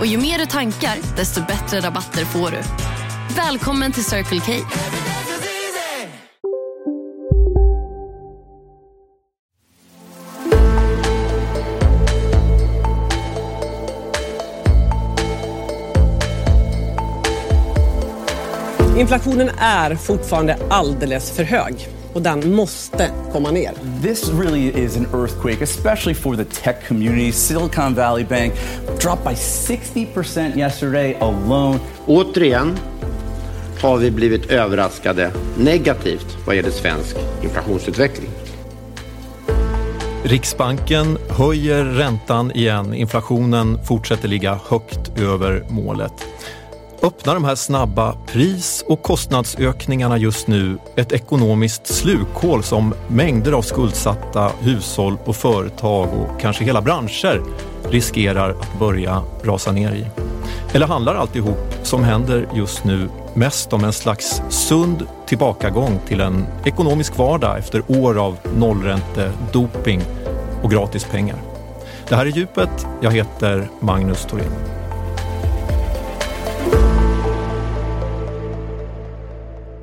Och ju mer du tankar, desto bättre rabatter får du. Välkommen till Circle K. Inflationen är fortfarande alldeles för hög och den måste komma ner. This really is an earthquake, especially for the tech community. Silicon Valley Bank dropped by 60% yesterday alone. Återigen har vi blivit överraskade negativt vad gäller svensk inflationsutveckling. Riksbanken höjer räntan igen. Inflationen fortsätter ligga högt över målet. Öppnar de här snabba pris och kostnadsökningarna just nu ett ekonomiskt slukhål som mängder av skuldsatta hushåll och företag och kanske hela branscher riskerar att börja rasa ner i? Eller handlar alltihop som händer just nu mest om en slags sund tillbakagång till en ekonomisk vardag efter år av nollränte, doping och gratis pengar? Det här är Djupet. Jag heter Magnus Thorén.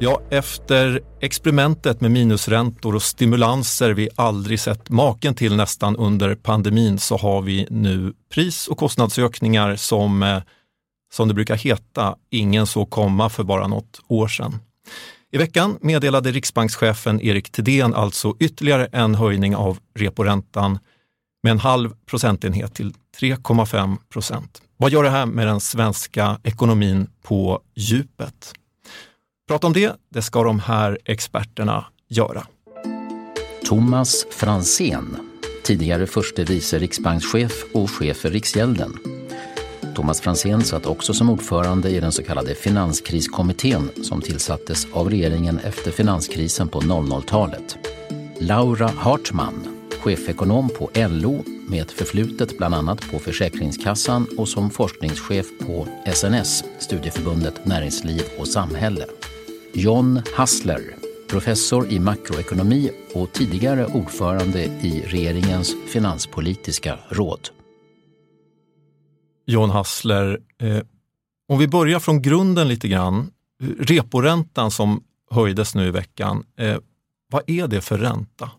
Ja, efter experimentet med minusräntor och stimulanser vi aldrig sett maken till nästan under pandemin så har vi nu pris och kostnadsökningar som, eh, som det brukar heta, ingen såg komma för bara något år sedan. I veckan meddelade riksbankschefen Erik Thedéen alltså ytterligare en höjning av reporäntan med en halv procentenhet till 3,5 procent. Vad gör det här med den svenska ekonomin på djupet? Prata om det, det ska de här experterna göra. Thomas Fransén, tidigare förste vice riksbankschef och chef för Riksgälden. Thomas Fransén satt också som ordförande i den så kallade finanskriskommittén som tillsattes av regeringen efter finanskrisen på 00-talet. Laura Hartman, chefekonom på LO med ett förflutet bland annat på Försäkringskassan och som forskningschef på SNS, Studieförbundet Näringsliv och Samhälle. John Hassler, professor i makroekonomi och tidigare ordförande i regeringens finanspolitiska råd. John Hassler, eh, om vi börjar från grunden lite grann. Reporäntan som höjdes nu i veckan, eh, vad är det för ränta?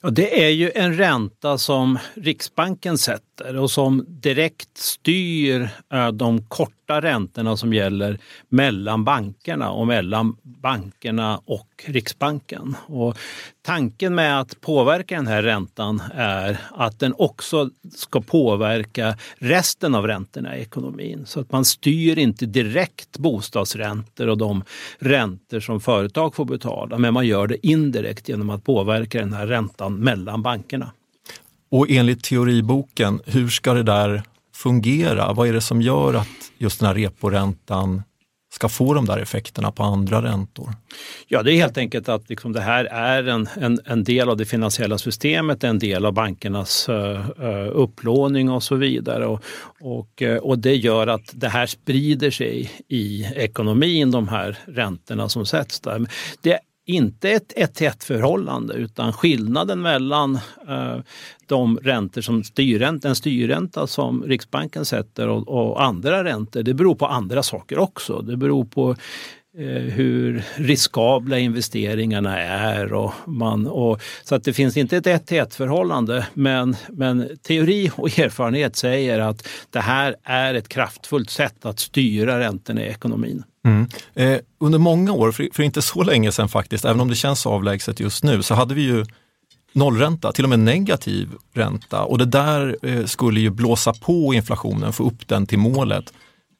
Ja, det är ju en ränta som Riksbanken sätter och som direkt styr eh, de korta räntorna som gäller mellan bankerna och mellan bankerna och Riksbanken. Och tanken med att påverka den här räntan är att den också ska påverka resten av räntorna i ekonomin. Så att man styr inte direkt bostadsräntor och de räntor som företag får betala, men man gör det indirekt genom att påverka den här räntan mellan bankerna. Och enligt teoriboken, hur ska det där fungera? Vad är det som gör att just den här reporäntan ska få de där effekterna på andra räntor? Ja, det är helt enkelt att liksom det här är en, en, en del av det finansiella systemet, en del av bankernas uh, upplåning och så vidare. Och, och, uh, och det gör att det här sprider sig i ekonomin, de här räntorna som sätts där. Det inte ett ett till ett förhållande utan skillnaden mellan eh, de räntor som styrränta, en styrränta som Riksbanken sätter och, och, andra räntor, det beror på andra saker också. Det beror på eh, hur riskabla investeringarna är. Och man, och, så att det finns inte ett ett till ett förhållande men, men teori och erfarenhet säger att det här är ett kraftfullt sätt att styra räntorna i ekonomin. Mm. Eh, under många år, för, för, inte så länge sedan faktiskt, även om det känns avlägset just nu, så hade vi ju nollränta, till och med negativ ränta. Och det där eh, skulle ju blåsa på inflationen, få upp den till målet.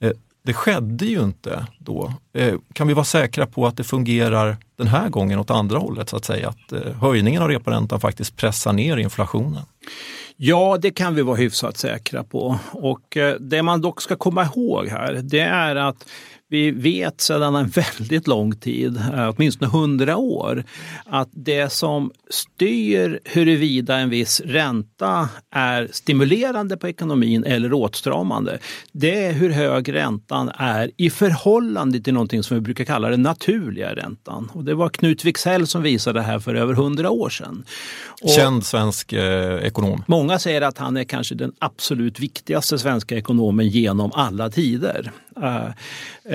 Eh, det skedde ju inte då. Eh, kan vi vara säkra på att det fungerar den här gången åt andra hållet så att säga? Att eh, höjningen av reporäntan faktiskt pressar ner inflationen? Ja, det kan vi vara hyfsat säkra på. Och eh, det man dock ska komma ihåg här, det är att vi vet sedan en väldigt lång tid, eh, åtminstone hundra år, att det som styr huruvida en viss ränta är stimulerande på ekonomin eller åtstramande, det är hur hög räntan är i förhållande till någonting som vi brukar kalla den naturliga räntan. Och det var Knut Wicksell som visade det här för över hundra år sedan. Och Känd svensk eh, ekonom. Många säger att han är kanske den absolut viktigaste svenska ekonomen genom alla tider. Uh, uh,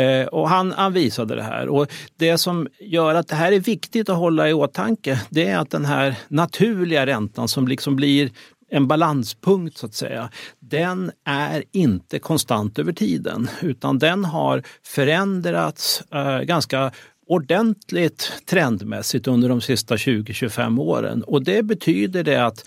Eh, och han, han, visade det här. Och det som gör att det här är viktigt att hålla i åtanke det är att den här naturliga räntan som liksom blir en balanspunkt så att säga, den är inte konstant över tiden utan den har förändrats eh, ganska ordentligt trendmässigt under de sista 20-25 åren. Och det betyder det att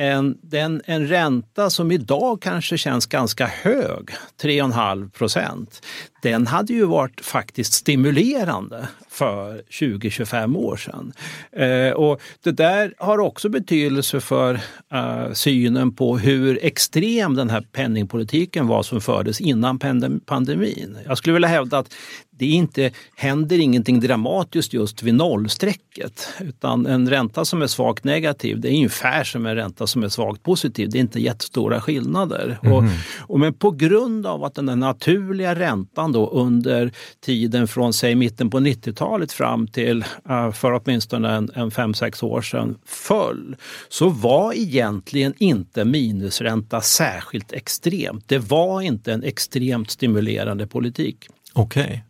en, den, en ränta som idag kanske känns ganska hög, 3,5 procent, den hade ju varit faktiskt stimulerande för 20-25 år sedan. Eh, och det där har också betydelse för eh, synen på hur extrem den här penningpolitiken var som fördes innan pandemin. Jag skulle vilja hävda att det inte händer ingenting dramatiskt just vid nollstrecket. Utan en ränta som är svagt negativ, det är ungefär som en ränta som är svagt positiv. Det är inte jättestora skillnader. Mm. Och, och, men på grund av att den där naturliga räntan då under tiden från säg mitten på 90-talet fram till uh, för åtminstone en, en 5-6 år sedan föll, så var egentligen inte minusränta särskilt extremt. Det var inte en extremt stimulerande politik. Okej.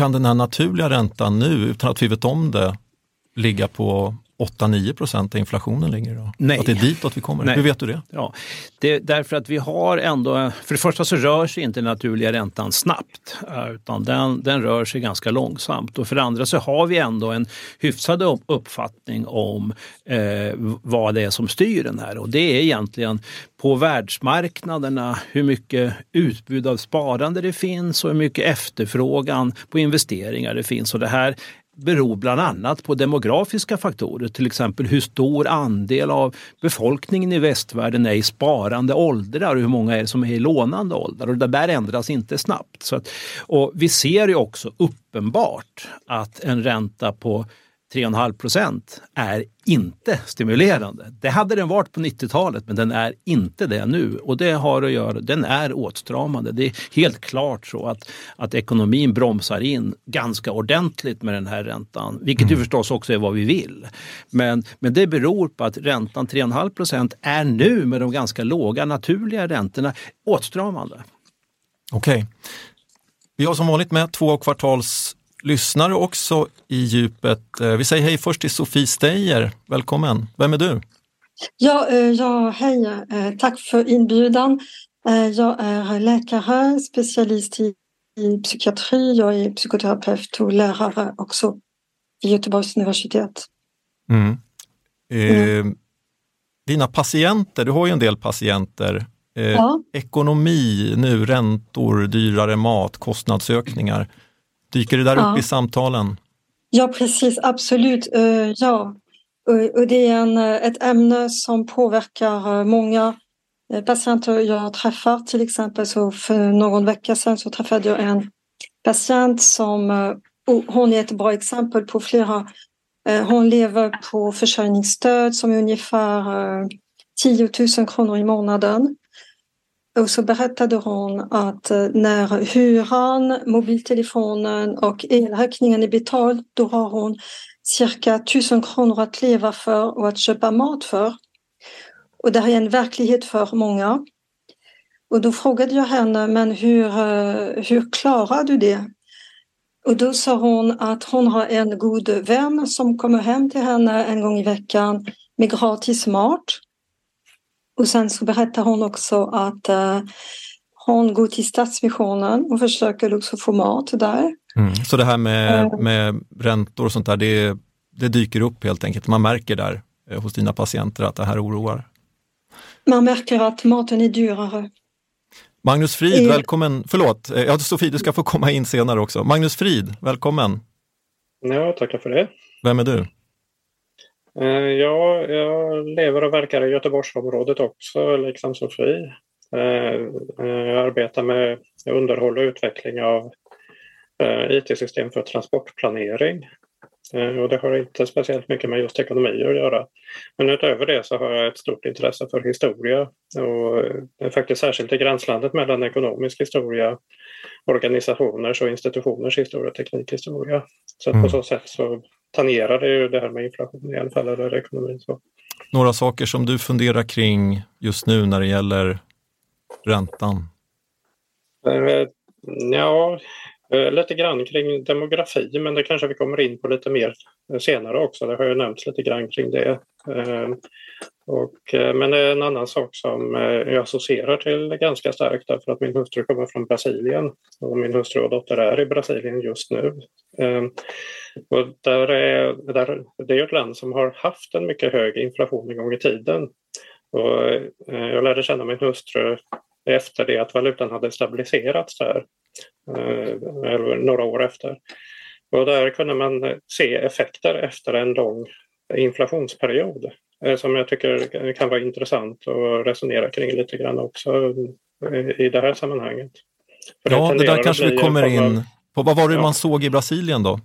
Kan den här naturliga räntan nu, utan att vi vet om det, ligga på 8-9 procent där inflationen ligger idag? Nej. Att det är ditåt vi kommer? Nej. Hur vet du det? Ja, det är därför att vi har ändå, för det första så rör sig inte den naturliga räntan snabbt eh, utan den, den rör sig ganska långsamt och för det andra så har vi ändå en hyfsad uppfattning om eh, vad det är som styr den här och det är egentligen på världsmarknaderna hur mycket utbud av sparande det finns och hur mycket efterfrågan på investeringar det finns. Och det här beror bland annat på demografiska faktorer, till exempel hur stor andel av befolkningen i västvärlden är i sparande åldrar och hur många är som är i lånande åldrar. Och det där ändras inte snabbt. Så att, och vi ser ju också uppenbart att en ränta på 3,5 procent är inte stimulerande. Det hade den varit på 90-talet men den är inte det nu och det har att göra, den är åtstramande. Det är helt klart så att, att ekonomin bromsar in ganska ordentligt med den här räntan, vilket mm. ju förstås också är vad vi vill. Men, men det beror på att räntan 3,5 procent är nu med de ganska låga naturliga räntorna åtstramande. Okej. Okay. Vi har som vanligt med två kvartals lyssnare också i djupet. Eh, vi säger hej först till Sofie Steyer. Välkommen! Vem är du? Ja, eh, ja hej! Eh, tack för inbjudan. Jag är läkare, specialist i, i psykiatri. Jag är psykoterapeut och lärare också vid Göteborgs universitet. Mm. Eh, dina patienter, du har ju en del patienter. Ja. Ekonomi nu, räntor, dyrare mat, kostnadsökningar. Dyker det där ja. upp i samtalen? Ja, precis, absolut. Uh, ja. Och, det är en, eh, ett ämne som påverkar eh, många patienter jag träffar. Till exempel så för någon vecka sedan så träffade jag en patient som hon är ett bra exempel på flera. Hon lever på försörjningsstöd som är ungefär 10 000 kronor i månaden. Och så berättade hon att eh, när hyran, mobiltelefonen och elräkningen är betald, då har hon cirka tusen kronor att leva för och att köpa mat för. Och det här är en verklighet för många. Och då frågade jag henne, men hur, eh, hur klarar du det? Och då sa hon att hon har en god vän som kommer hem till henne en gång i veckan med gratis mat. Och sen så berättar hon också att uh, hon går till Stadsmissionen och försöker också få mat där. Mm. Så det här med, uh, med räntor och sånt där, det, det dyker upp helt enkelt, man märker där eh, hos dina patienter att det här oroar? Man märker att maten är dyrare. Magnus Frid, välkommen. Förlåt, ja, Sofie, du ska få komma in senare också. Magnus Frid, välkommen. Ja, tackar för det. Vem är du? Ja, jag lever och verkar i Göteborgsområdet också, liksom Sofie. Jag arbetar med underhåll och utveckling av IT-system för transportplanering. Eh, och det har inte speciellt mycket med just ekonomi att göra. Men utöver det så har jag ett stort intresse för historia och faktiskt särskilt i gränslandet mellan ekonomisk historia, organisationers och institutioners historia och teknikhistoria. Så mm. på så sätt så tangerar det ju det här med inflation i alla fall, eller ekonomi. Så. Några saker som du funderar kring just nu när det gäller räntan? Eh, ja, Eh, lite grann kring demografi, men det kanske vi kommer in på lite mer eh, senare också. Det har ju nämnts lite grann kring det. Eh, och, eh, men en annan sak som eh, jag associerar till ganska starkt därför att min hustru kommer från Brasilien och min hustru och dotter är i Brasilien just nu. Och där är, där, det är ett land som har haft en mycket hög inflation en gång i tiden. Och jag lärde känna min hustru efter det att valutan hade stabiliserats där. Eh, några år efter. Och där kunde man se effekter efter en lång inflationsperiod eh, som jag tycker kan vara intressant att resonera kring lite grann också i det här sammanhanget. För ja, det, det där kanske vi kommer in på. Vad var det ja. man såg i Brasilien då?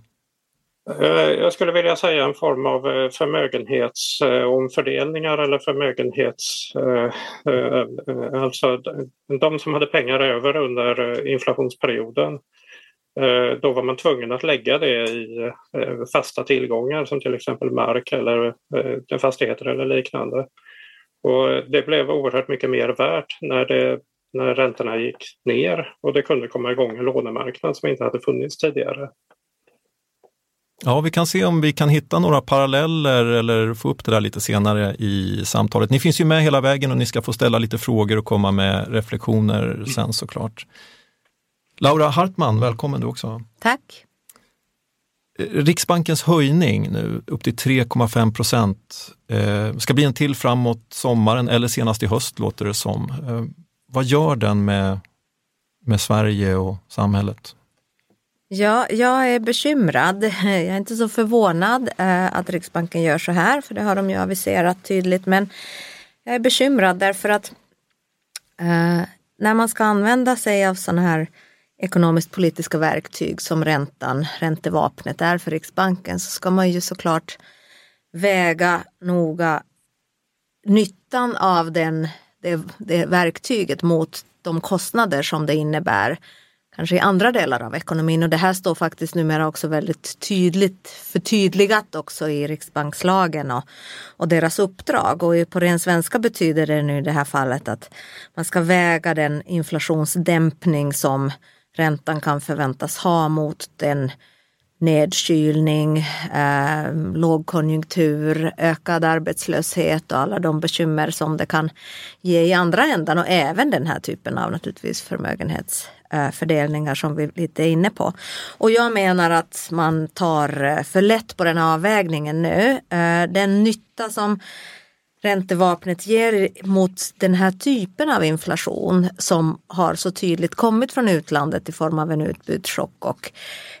Eh, jag skulle vilja säga en form av eh, förmögenhetsomfördelningar eh, eller förmögenhets... Alltså de som hade pengar över under inflationsperioden då var man tvungen att lägga det i fasta tillgångar som till exempel mark eller fastigheter eller liknande. Och det blev oerhört mycket mer värt när, det, när räntorna gick ner och det kunde komma igång en lånemarknad som inte hade funnits tidigare. Ja, vi kan se om vi kan hitta några paralleller eller få upp det där lite senare i samtalet. Ni finns ju med hela vägen och ni ska få ställa lite frågor och komma med reflektioner sen såklart. Laura Hartman, välkommen du också. Tack. Riksbankens höjning nu upp till 3,5 procent eh, ska bli en till framåt sommaren eller senast i höst låter det som. Eh, vad gör den med, med Sverige och samhället? Ja, jag är bekymrad. Jag är inte så förvånad eh, att Riksbanken gör så här, för det har de ju aviserat tydligt. Men jag är bekymrad därför att eh, när man ska använda sig av sådana här ekonomiskt politiska verktyg som räntan, räntevapnet är för Riksbanken, så ska man ju såklart väga noga nyttan av den, det, det verktyget mot de kostnader som det innebär kanske i andra delar av ekonomin. Och det här står faktiskt numera också väldigt tydligt förtydligat också i riksbankslagen och, och deras uppdrag. Och på ren svenska betyder det nu i det här fallet att man ska väga den inflationsdämpning som räntan kan förväntas ha mot den nedkylning, eh, lågkonjunktur, ökad arbetslöshet och alla de bekymmer som det kan ge i andra ändan och även den här typen av naturligtvis förmögenhets Eh, fördelningar som vi lite är inne på. Och jag menar att man tar eh, för lätt på den avvägningen nu. Eh, den nytta som räntevapnet ger mot den här typen av inflation som har så tydligt kommit från utlandet i form av en utbudschock och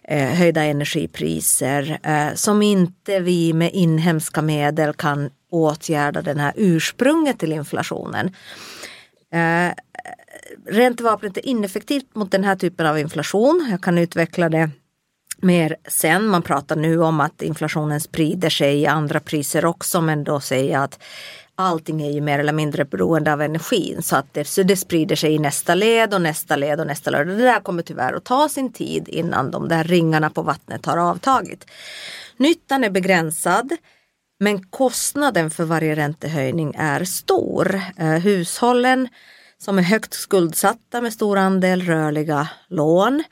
eh, höjda energipriser eh, som inte vi med inhemska medel kan åtgärda den här ursprunget till inflationen. Eh, räntevapnet är ineffektivt mot den här typen av inflation. Jag kan utveckla det mer sen. Man pratar nu om att inflationen sprider sig i andra priser också men då säger jag att allting är ju mer eller mindre beroende av energin så att det, så det sprider sig i nästa led och nästa led och nästa led. Och det där kommer tyvärr att ta sin tid innan de där ringarna på vattnet har avtagit. Nyttan är begränsad men kostnaden för varje räntehöjning är stor. Eh, hushållen som är högt skuldsatta med stor andel rörliga lån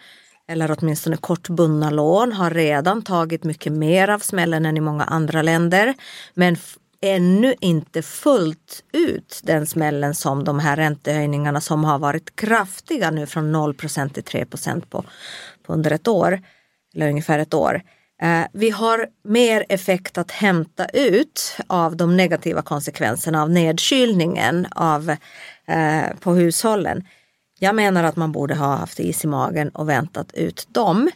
eller åtminstone kortbundna lån har redan tagit mycket mer av smällen än i många andra länder. Men ännu inte fullt ut den smällen som de här räntehöjningarna som har varit kraftiga nu från 0% till 3 på, på under ett år, eller ungefär ett år. Eh, vi har mer effekt att hämta ut av de negativa konsekvenserna av nedkylningen av, eh, på hushållen. Jag menar att man borde ha haft is i magen och väntat ut dem.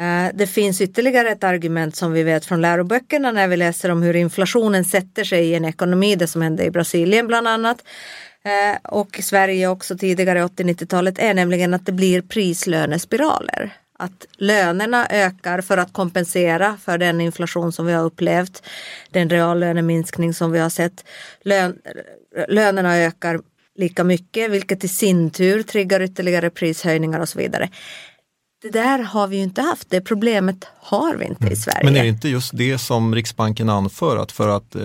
Eh, det finns ytterligare ett argument som vi vet från läroböckerna när vi läser om hur inflationen sätter sig i en ekonomi, det som hände i Brasilien bland annat eh, och Sverige också tidigare 80-90-talet är nämligen att det blir prislönespiraler. Att lönerna ökar för att kompensera för den inflation som vi har upplevt, den reallöneminskning som vi har sett. Lön, lönerna ökar lika mycket vilket i sin tur triggar ytterligare prishöjningar och så vidare. Det där har vi ju inte haft, det problemet har vi inte i Sverige. Men är det inte just det som Riksbanken anför, att för att eh,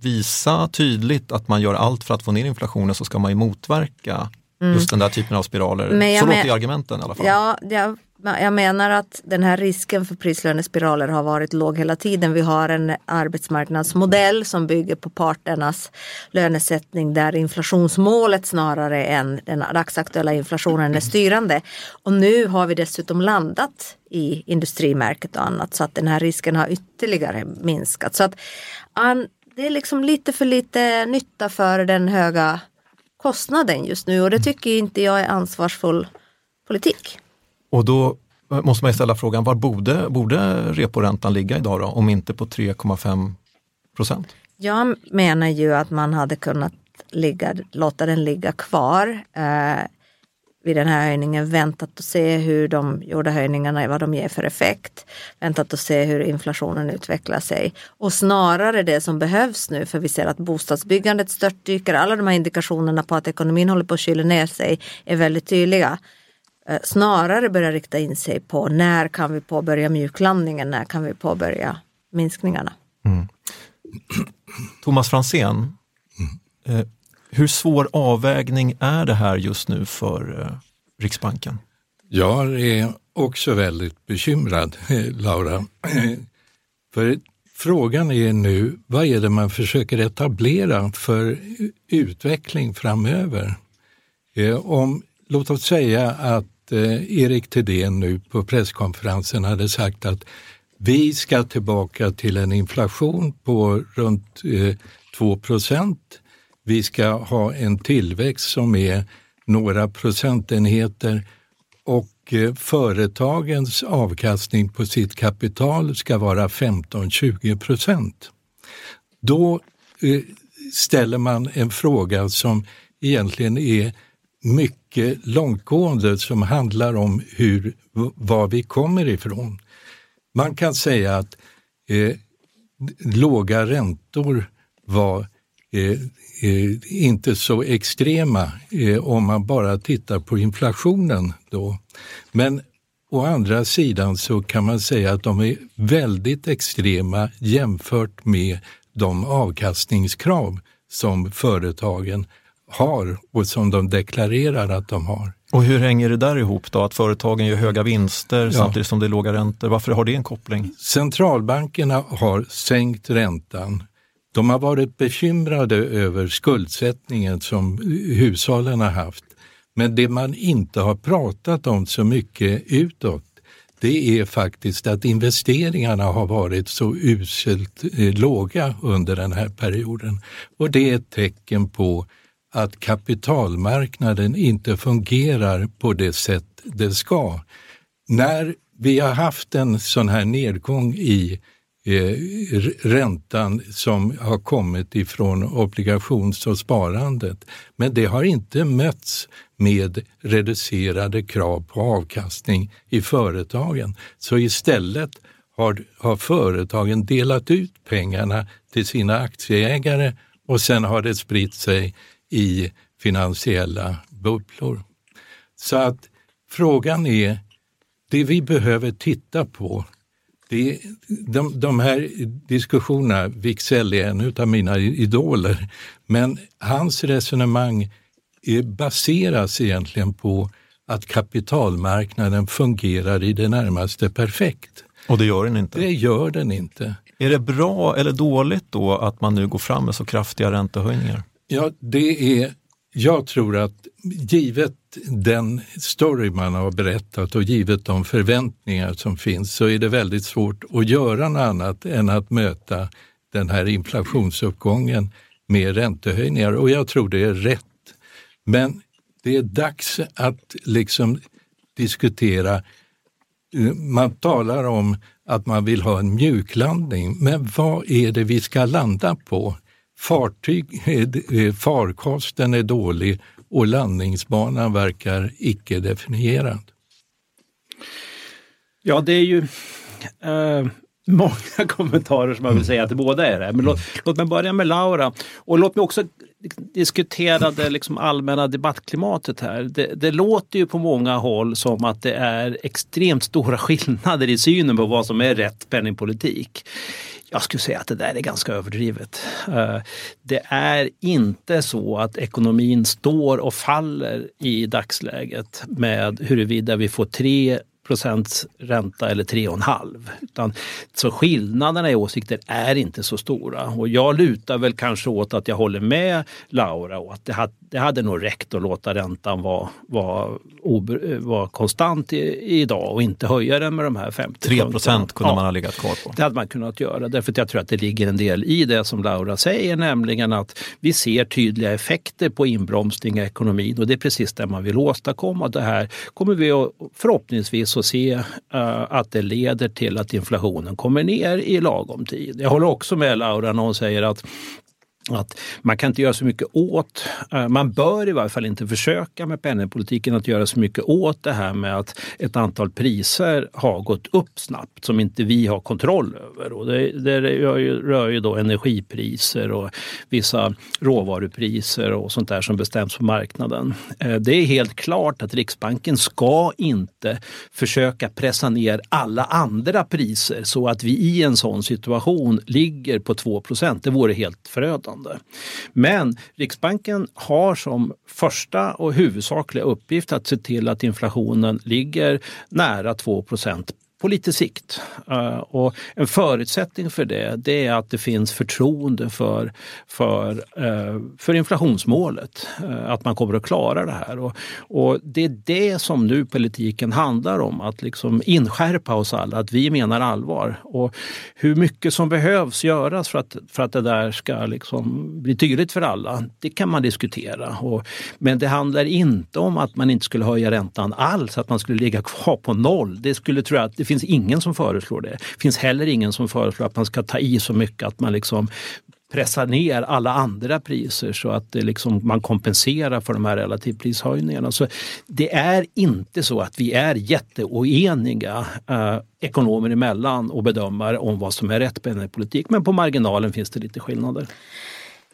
visa tydligt att man gör allt för att få ner inflationen så ska man ju motverka mm. just den där typen av spiraler. Så låter men... argumenten i alla fall. Ja, ja, jag menar att den här risken för prislönespiraler har varit låg hela tiden. Vi har en arbetsmarknadsmodell som bygger på parternas lönesättning där inflationsmålet snarare än den dagsaktuella inflationen är styrande. Och nu har vi dessutom landat i industrimärket och annat så att den här risken har ytterligare minskat. Så att det är liksom lite för lite nytta för den höga kostnaden just nu och det tycker inte jag är ansvarsfull politik. Och då måste man ställa frågan, var borde, borde reporäntan ligga idag då, om inte på 3,5 procent? Jag menar ju att man hade kunnat ligga, låta den ligga kvar eh, vid den här höjningen, väntat och se hur de gjorda höjningarna, vad de ger för effekt, väntat och se hur inflationen utvecklar sig. Och snarare det som behövs nu, för vi ser att bostadsbyggandet störtdyker, alla de här indikationerna på att ekonomin håller på att kyla ner sig är väldigt tydliga. Eh, snarare börja rikta in sig på när kan vi påbörja mjuklandningen, när kan vi påbörja minskningarna. Mm. Thomas Fransén, mm. hur svår avvägning är det här just nu för eh, Riksbanken? Jag är också väldigt bekymrad, Laura. För frågan är nu, vad är det man försöker etablera för utveckling framöver? Om, låt oss säga att Eh, Erik Thedéen nu på presskonferensen hade sagt att vi ska tillbaka till en inflation på runt eh, 2 Vi ska ha en tillväxt som är några procentenheter och eh, företagens avkastning på sitt kapital ska vara 15-20 procent. Då eh, ställer man en fråga som egentligen är mycket långtgående som handlar om hur, var vi kommer ifrån. Man kan säga att eh, låga räntor var eh, eh, inte så extrema eh, om man bara tittar på inflationen då. Men å andra sidan så kan man säga att de är väldigt extrema jämfört med de avkastningskrav som företagen har och som de deklarerar att de har. Och hur hänger det där ihop då, att företagen gör höga vinster ja. samtidigt som det är låga räntor? Varför har det en koppling? Centralbankerna har sänkt räntan. De har varit bekymrade över skuldsättningen som hushållen har haft. Men det man inte har pratat om så mycket utåt det är faktiskt att investeringarna har varit så uselt eh, låga under den här perioden. Och det är ett tecken på att kapitalmarknaden inte fungerar på det sätt det ska. När vi har haft en sån här nedgång i eh, räntan som har kommit ifrån obligations och sparandet, men det har inte mötts med reducerade krav på avkastning i företagen. Så istället har, har företagen delat ut pengarna till sina aktieägare och sen har det spritt sig i finansiella bubblor. Så att frågan är, det vi behöver titta på, det, de, de här diskussionerna, Wicksell är en av mina idoler, men hans resonemang baseras egentligen på att kapitalmarknaden fungerar i det närmaste perfekt. Och det gör den inte? Det gör den inte. Är det bra eller dåligt då att man nu går fram med så kraftiga räntehöjningar? Ja, det är jag tror att givet den story man har berättat och givet de förväntningar som finns så är det väldigt svårt att göra något annat än att möta den här inflationsuppgången med räntehöjningar och jag tror det är rätt. Men det är dags att liksom diskutera, man talar om att man vill ha en mjuklandning, men vad är det vi ska landa på? Fartyg, eh, farkosten är dålig och landningsbanan verkar icke definierad. Ja, det är ju eh, många kommentarer som man vill säga till båda är det. Men låt, låt mig börja med Laura och låt mig också diskutera det liksom allmänna debattklimatet här. Det, det, låter ju på många håll som att det är extremt stora skillnader i synen på vad som är rätt penningpolitik. Jag skulle säga att det där är ganska överdrivet. Eh, det är inte så att ekonomin står och faller i dagsläget med huruvida vi får tre procents ränta eller 3,5. Utan, så skillnaderna i åsikter är inte så stora. Och jag lutar väl kanske åt att jag håller med Laura och att det hade, det hade nog räckt att låta räntan vara, vara, vara konstant i, idag och inte höja den med de här 50 3 procent kunde ja, man ha legat kvar på. Det hade man kunnat göra därför att jag tror att det ligger en del i det som Laura säger, nämligen att vi ser tydliga effekter på inbromsning i ekonomin och det är precis det man vill åstadkomma. Det här kommer vi att förhoppningsvis att se uh, att det leder till att inflationen kommer ner i lagom tid. Jag håller också med Laura när hon säger att att man kan inte göra så mycket åt, eh, man bör i varje fall inte försöka med penningpolitiken att göra så mycket åt det här med att ett antal priser har gått upp snabbt som inte vi har kontroll över. Och det, det rör, ju, rör ju då energipriser och vissa råvarupriser och sånt där som bestäms på marknaden. Eh, det är helt klart att Riksbanken ska inte försöka pressa ner alla andra priser så att vi i en sån situation ligger på 2% Det vore helt förödande stillastående. Men Riksbanken har som första och huvudsakliga uppgift att se till att inflationen ligger nära 2 på lite sikt. Eh, och en förutsättning för det, det är att det finns förtroende för, för, eh, för inflationsmålet. Eh, att man kommer att klara det här. Och, och, det är det som nu politiken handlar om, att liksom inskärpa oss alla att vi menar allvar. Och hur mycket som behövs göras för att, för att det där ska liksom bli tydligt för alla, det kan man diskutera. Och, men det handlar inte om att man inte skulle höja räntan alls, att man skulle ligga kvar på noll. Det skulle tror jag att finns ingen som föreslår det. Det finns heller ingen som föreslår att man ska ta i så mycket att man liksom pressar ner alla andra priser så att det liksom, man kompenserar för de här relativprishöjningarna. Så det är inte så att vi är jätteoeniga eh, ekonomer emellan och bedömare om vad som är rätt penningpolitik. Men på marginalen finns det lite skillnader.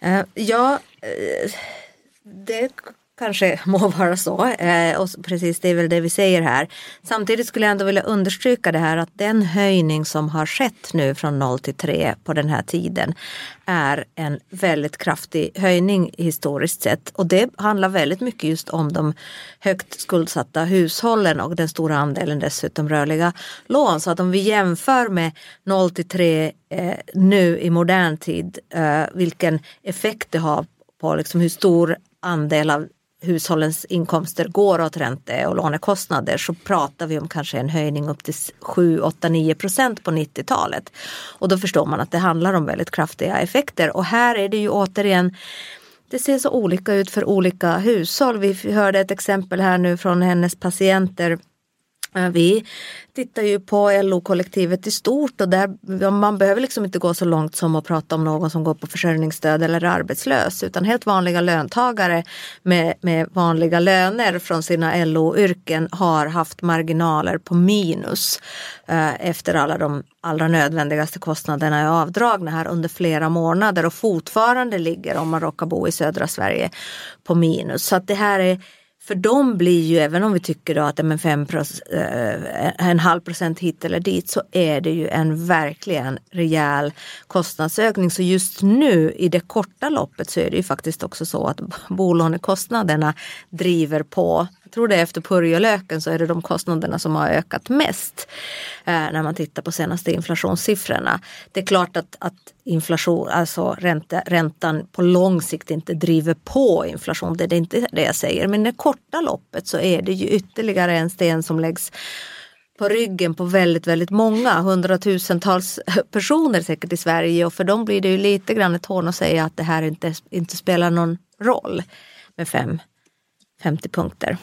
Uh, ja, uh, det kanske må vara så. Eh, och precis det är väl det vi säger här. Samtidigt skulle jag ändå vilja understryka det här att den höjning som har skett nu från 0 till 3 på den här tiden är en väldigt kraftig höjning historiskt sett. Och det handlar väldigt mycket just om de högt skuldsatta hushållen och den stora andelen dessutom rörliga lån. Så att om vi jämför med 0 till 3 eh, nu i modern tid, eh, vilken effekt det har på liksom hur stor andel av hushållens inkomster går åt ränte och lånekostnader så pratar vi om kanske en höjning upp till 7, 8, 9 procent på 90-talet. Och då förstår man att det handlar om väldigt kraftiga effekter. Och här är det ju återigen det ser så olika ut för olika hushåll. Vi hörde ett exempel här nu från hennes patienter vi tittar ju på LO-kollektivet i stort och där, man behöver liksom inte gå så långt som att prata om någon som går på försörjningsstöd eller är arbetslös utan helt vanliga löntagare med, med vanliga löner från sina LO-yrken har haft marginaler på minus eh, efter alla de allra nödvändigaste kostnaderna är avdragna här under flera månader och fortfarande ligger om man råkar bo i södra Sverige på minus. Så att det här är för de blir ju, även om vi tycker då att men fem eh, en halv procent hit eller dit, så är det ju en verkligen rejäl kostnadsökning. Så just nu i det korta loppet så är det ju faktiskt också så att bolånekostnaderna driver på Jag tror det är efter purjolöken så är det de kostnaderna som har ökat mest. Eh, när man tittar på senaste inflationssiffrorna. Det är klart att, att inflation, alltså ränta, räntan på lång sikt inte driver på inflation. Det är inte det jag säger. Men i det korta loppet så är det ju ytterligare en sten som läggs på ryggen på väldigt, väldigt många, hundratusentals personer säkert i Sverige och för dem blir det ju lite grann ett hån att säga att det här inte, inte spelar någon roll med fem 50 punkter.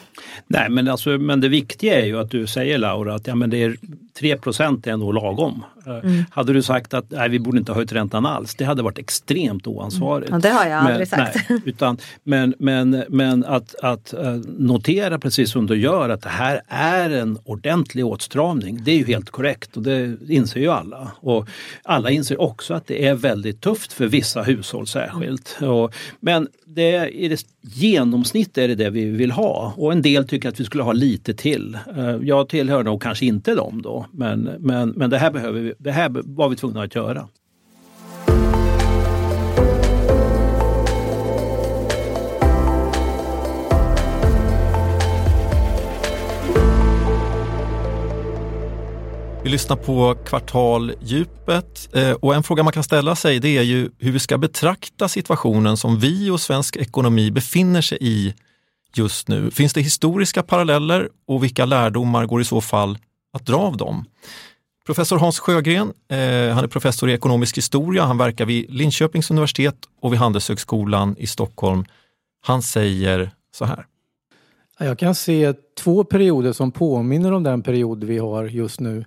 Nej, men, alltså, men det viktiga är ju att du säger Laura att ja, men det är 3% är nog lagom. Eh, mm. Hade du sagt att nej, vi borde inte ha höjt räntan alls, det hade varit extremt oansvarigt. Mm. Ja, det har jag men, aldrig sagt. Nej, utan, men men, men att, att eh, notera precis som du gör att det här är en ordentlig åtstramning, det är ju helt korrekt och det inser ju alla. Och alla inser också att det är väldigt tufft för vissa hushåll särskilt. Och, men det, i det genomsnitt är det det vi vill ha och en del tycker att vi skulle ha lite till. Eh, jag tillhör nog kanske inte dem då men, men, men det, här behöver vi, det här var vi tvungna att göra. Vi lyssnar på Kvartaldjupet eh, och en fråga man kan ställa sig det är ju hur vi ska betrakta situationen som vi och svensk ekonomi befinner sig i just nu. Finns det historiska paralleller och vilka lärdomar går i så fall att dra av dem? Professor Hans Sjögren, eh, han är professor i ekonomisk historia, han verkar vid Linköpings universitet och vid Handelshögskolan i Stockholm. Han säger så här. Jag kan se två perioder som påminner om den period vi har just nu.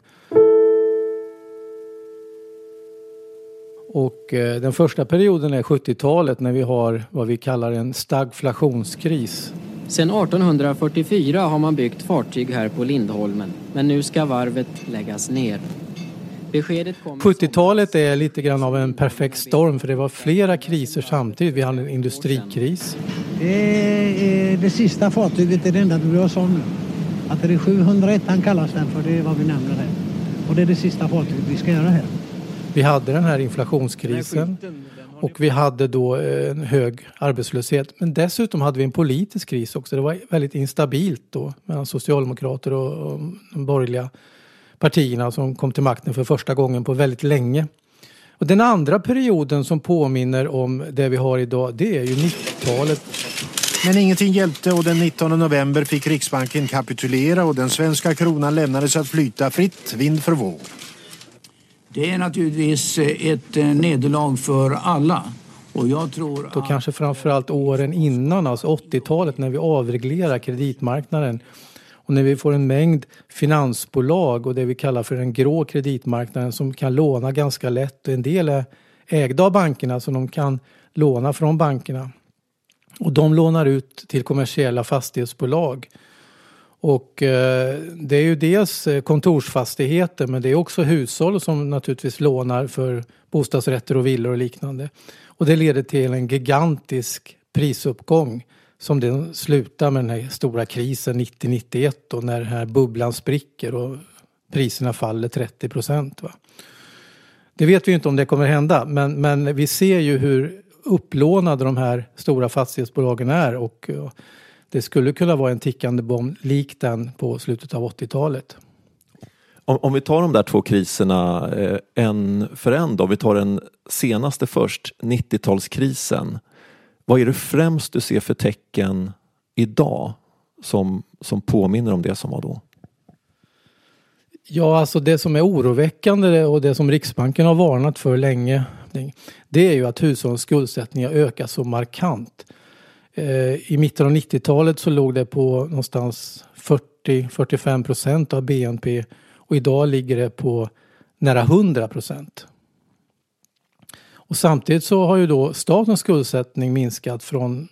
Och eh, den första perioden är 70-talet när vi har vad vi kallar en stagflationskris. Sedan 1844 har man byggt fartyg här på Lindholmen, men nu ska varvet läggas ner. 70-talet är lite grann av en perfekt storm för det var flera kriser samtidigt. Vi hade en industrikris. Det är det sista fartyget, det är det enda du om nu. Att det är 701 han kallas den för, det är vad vi nämner här. Och det är det sista fartyget vi ska göra här. Vi hade den här inflationskrisen och vi hade då eh, en hög arbetslöshet. Men dessutom hade vi en politisk kris också. Det var väldigt instabilt då mellan socialdemokrater och de borgerliga partierna som kom till makten för första gången på väldigt länge. Och den andra perioden som påminner om det vi har idag, det är ju 90-talet. Men ingenting hjälpte och den 19 november fick Riksbanken kapitulera och den svenska kronan lämnades att flyta fritt vind för våg. Det är naturligtvis eh, ett eh, nederlag för alla. Och jag tror Då kanske framförallt åren innan, alltså 80-talet när vi avreglerar kreditmarknaden och när vi får en mängd finansbolag och det vi kallar för den grå kreditmarknaden som kan låna ganska lätt och en del är ägda av bankerna så de kan låna från bankerna. Och de lånar ut till kommersiella fastighetsbolag. Och eh, det är ju dels eh, kontorsfastigheter men det är också hushåll som naturligtvis lånar för bostadsrätter och villor och liknande. Och det leder till en gigantisk prisuppgång som den slutar med den här stora krisen 90-91 och när den här bubblan spricker och priserna faller 30 procent. Det vet vi inte om det kommer hända men, men vi ser ju hur upplånade de här stora fastighetsbolagen är och det skulle kunna vara en tickande bomb lik den på slutet av 80-talet. Om, om, vi tar de där två kriserna eh, en för en då, vi tar den senaste först, 90-talskrisen. Vad är det främst du ser för tecken idag som, som påminner om det som var då? Ja, alltså det som är oroväckande och det som Riksbanken har varnat för länge det är ju att hushållens skuldsättning har ökat så markant. Eh, I mitten av 90-talet så låg det på någonstans 40-45 procent av BNP och idag ligger det på nära 100 procent. Och samtidigt så har ju då statens skuldsättning minskat från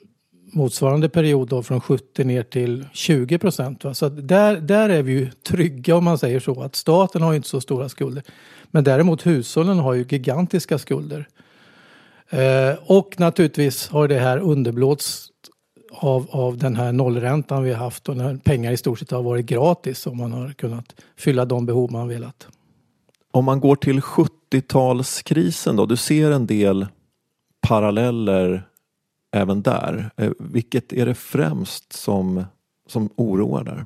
motsvarande period då från 70 ner till 20 procent. Så där, där är vi ju trygga om man säger så att staten har inte så stora skulder. Men däremot hushållen har ju gigantiska skulder. Eh, och naturligtvis har det här underblåsts av, av den här nollräntan vi har haft och när pengar i stort sett har varit gratis och man har kunnat fylla de behov man velat. Om man går till 70-talskrisen då, du ser en del paralleller även där. Eh, vilket är det främst som som oroar där?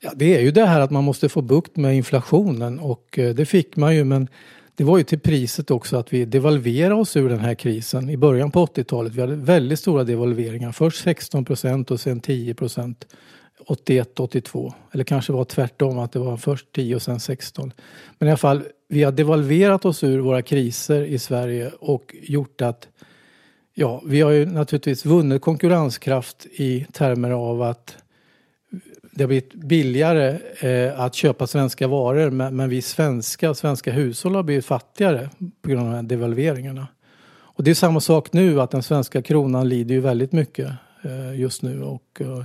Ja, det är ju det här att man måste få bukt med inflationen och eh, det fick man ju men det var ju till priset också att vi devalverade oss ur den här krisen i början på 80-talet. Vi hade väldigt stora devalveringar. Först 16 procent och sen 10 procent 81, 82. Eller kanske var tvärtom att det var först 10 och sen 16. Men i alla fall, vi har devalverat oss ur våra kriser i Sverige och gjort att Ja, vi har ju naturligtvis vunnit konkurrenskraft i termer av att det har blivit billigare eh, att köpa svenska varor men, men vi svenska, svenska hushåll har blivit fattigare på grund av de här devalveringarna. Och det är samma sak nu att den svenska kronan lider ju väldigt mycket eh, just nu och eh,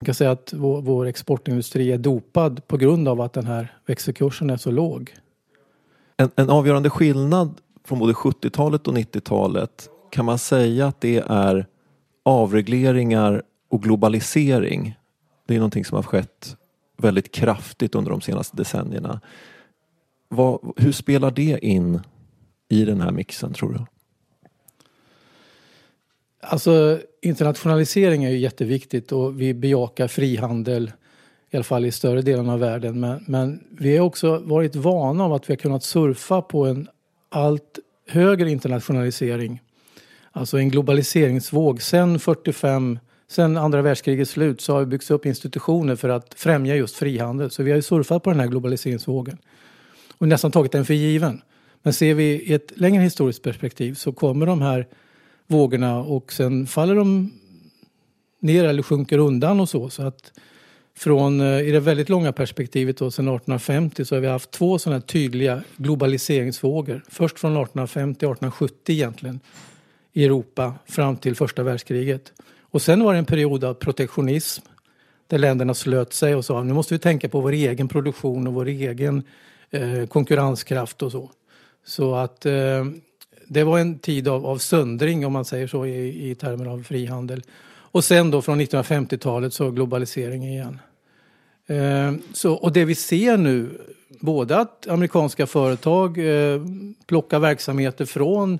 Man kan säga att vår, vår, exportindustri är dopad på grund av att den här växelkursen är så låg. En, en avgörande skillnad från både 70-talet och 90-talet kan man säga att det är avregleringar och globalisering. Det är någonting som har skett väldigt kraftigt under de senaste decennierna. Vad, hur spelar det in i den här mixen tror du? Alltså internationalisering är ju jätteviktigt och vi bejakar frihandel i alla fall i större delen av världen. Men, men vi har också varit vana av att vi har kunnat surfa på en allt högre internationalisering. Alltså en globaliseringsvåg. Sen 45, sen andra världskrigets slut så har det byggts upp institutioner för att främja just frihandel. Så vi har ju surfat på den här globaliseringsvågen och nästan tagit den för given. Men ser vi i ett längre historiskt perspektiv så kommer de här vågorna och sen faller de ner eller sjunker undan och så. så att från, eh, I det väldigt långa perspektivet då, sedan 1850 så har vi haft två sådana tydliga globaliseringsvågor. Först från 1850 1870 egentligen i Europa fram till första världskriget. Och sen var det en period av protektionism där länderna slöt sig och sa nu måste vi tänka på vår egen produktion och vår egen eh, konkurrenskraft och så. Så att eh, det var en tid av, av söndring om man säger så i, i termer av frihandel. Och sen då från 1950-talet så globalisering igen. Eh, så, och det vi ser nu, både att amerikanska företag eh, plockar verksamheter från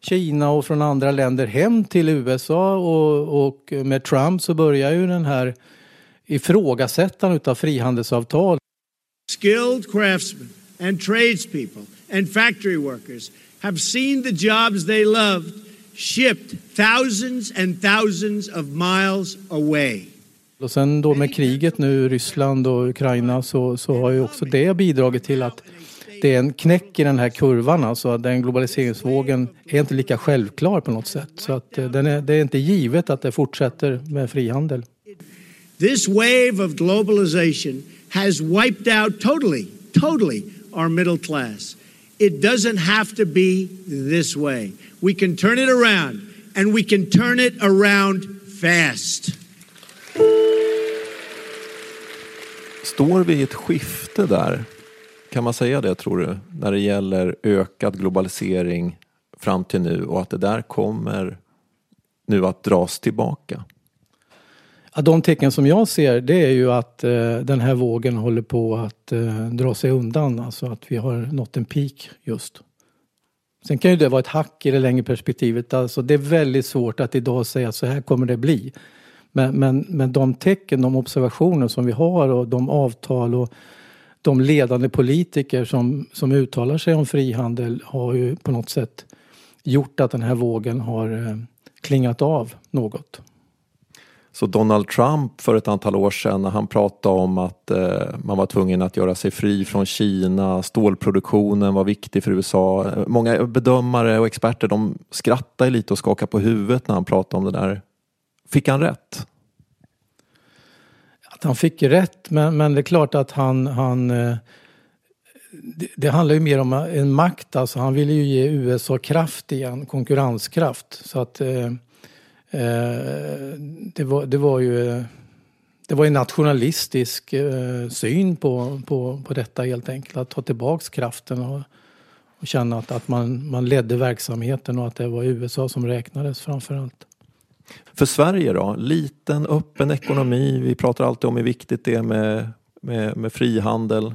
Kina och från andra länder hem till USA och, och med Trump så börjar ju den här ifrågasättandet av frihandelsavtal. Skilled craftsmen and tradespeople and factory workers have seen the jobs they loved shipped thousands and thousands of miles away. Och sen då med kriget nu, Ryssland och Ukraina, så, så har ju också det bidragit till att det är en knäck i den här kurvan. Alltså den globaliseringsvågen är inte lika självklar på något sätt. Så att eh, den är, det är inte givet att det fortsätter med frihandel. This wave of globalization has wiped out totally, totally our middle class. It doesn't have to be this way. We can turn it around and we can turn it around fast. Står vi i ett skifte där? Kan man säga det tror du? När det gäller ökad globalisering fram till nu och att det där kommer nu att dras tillbaka? Ja, de tecken som jag ser det är ju att eh, den här vågen håller på att eh, dra sig undan. Alltså att vi har nått en peak just. Sen kan ju det vara ett hack i det längre perspektivet. Alltså det är väldigt svårt att idag säga att så här kommer det bli. Men, men, men de tecken, de observationer som vi har och de avtal och de ledande politiker som, som uttalar sig om frihandel har ju på något sätt gjort att den här vågen har eh, klingat av något. Så Donald Trump för ett antal år sedan när han pratade om att eh, man var tvungen att göra sig fri från Kina, stålproduktionen var viktig för USA. Många bedömare och experter de skrattade lite och skakade på huvudet när han pratade om det där. Fick han rätt? Att han fick rätt, men, men det är klart att han, han eh, det, det, handlar ju mer om en makt, alltså han ville ju ge USA kraft igen, konkurrenskraft. Så att eh, Eh, Eh, det, var, det var ju det var en nationalistisk eh, syn på, på, på detta helt enkelt. Att ta tillbaks kraften och, och känna att, att man, man ledde verksamheten och att det var USA som räknades framför allt. För Sverige då? Liten öppen ekonomi. Vi pratar alltid om hur viktigt det är med, med, med frihandel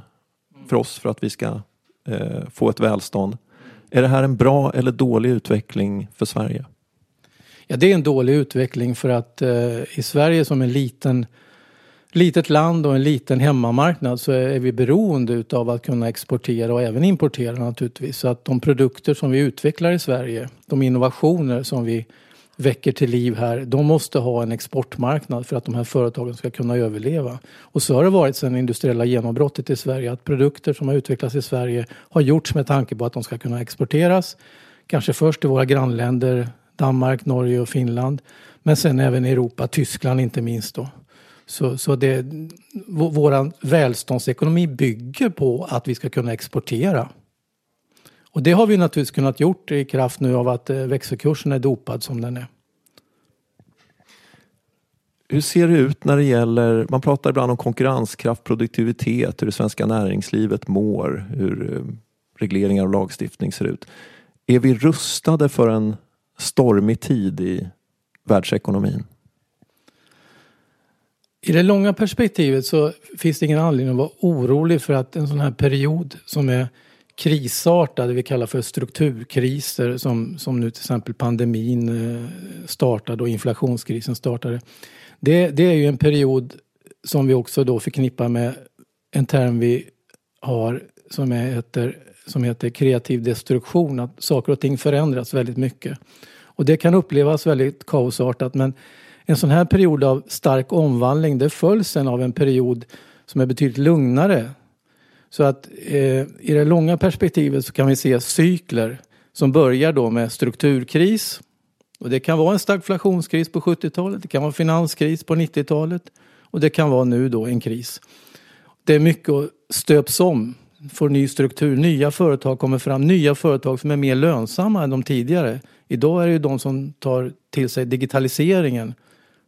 för oss för att vi ska eh, få ett välstånd. Är det här en bra eller dålig utveckling för Sverige? Ja, det är en dålig utveckling för att eh, i Sverige som en liten litet land och en liten hemmamarknad så är vi beroende utav att kunna exportera och även importera naturligtvis. Så att de produkter som vi utvecklar i Sverige, de innovationer som vi väcker till liv här, de måste ha en exportmarknad för att de här företagen ska kunna överleva. Och så har det varit sedan industriella genombrottet i Sverige, att produkter som har utvecklats i Sverige har gjorts med tanke på att de ska kunna exporteras. Kanske först till våra grannländer Danmark, Norge och Finland. Men sen även Europa, Tyskland inte minst då. Så, så det, vår välståndsekonomi bygger på att vi ska kunna exportera. Och det har vi naturligtvis kunnat gjort i kraft nu av att eh, växelkursen är dopad som den är. Hur ser det ut när det gäller, man pratar ibland om konkurrenskraft, produktivitet, hur det svenska näringslivet mår, hur eh, regleringar och lagstiftning ser ut. Är vi rustade för en stormig tid i världsekonomin? I det långa perspektivet så finns det ingen anledning att vara orolig för att en sån här period som är krisartad, det vi kallar för strukturkriser som, som nu till exempel pandemin eh, startade och inflationskrisen startade. Det, det är ju en period som vi också då förknippar med en term vi har som heter som heter kreativ destruktion, att saker och ting förändras väldigt mycket. Och det kan upplevas väldigt kaosartat men en sån här period av stark omvandling det följs sen av en period som är betydligt lugnare. Så att eh, i det långa perspektivet så kan vi se cykler som börjar då med strukturkris. Och det kan vara en stagflationskris på 70-talet, det kan vara finanskris på 90-talet och det kan vara nu då en kris. Det är mycket att stöps om får ny struktur, nya företag kommer fram, nya företag som är mer lönsamma än de tidigare. Idag är det ju de som tar till sig digitaliseringen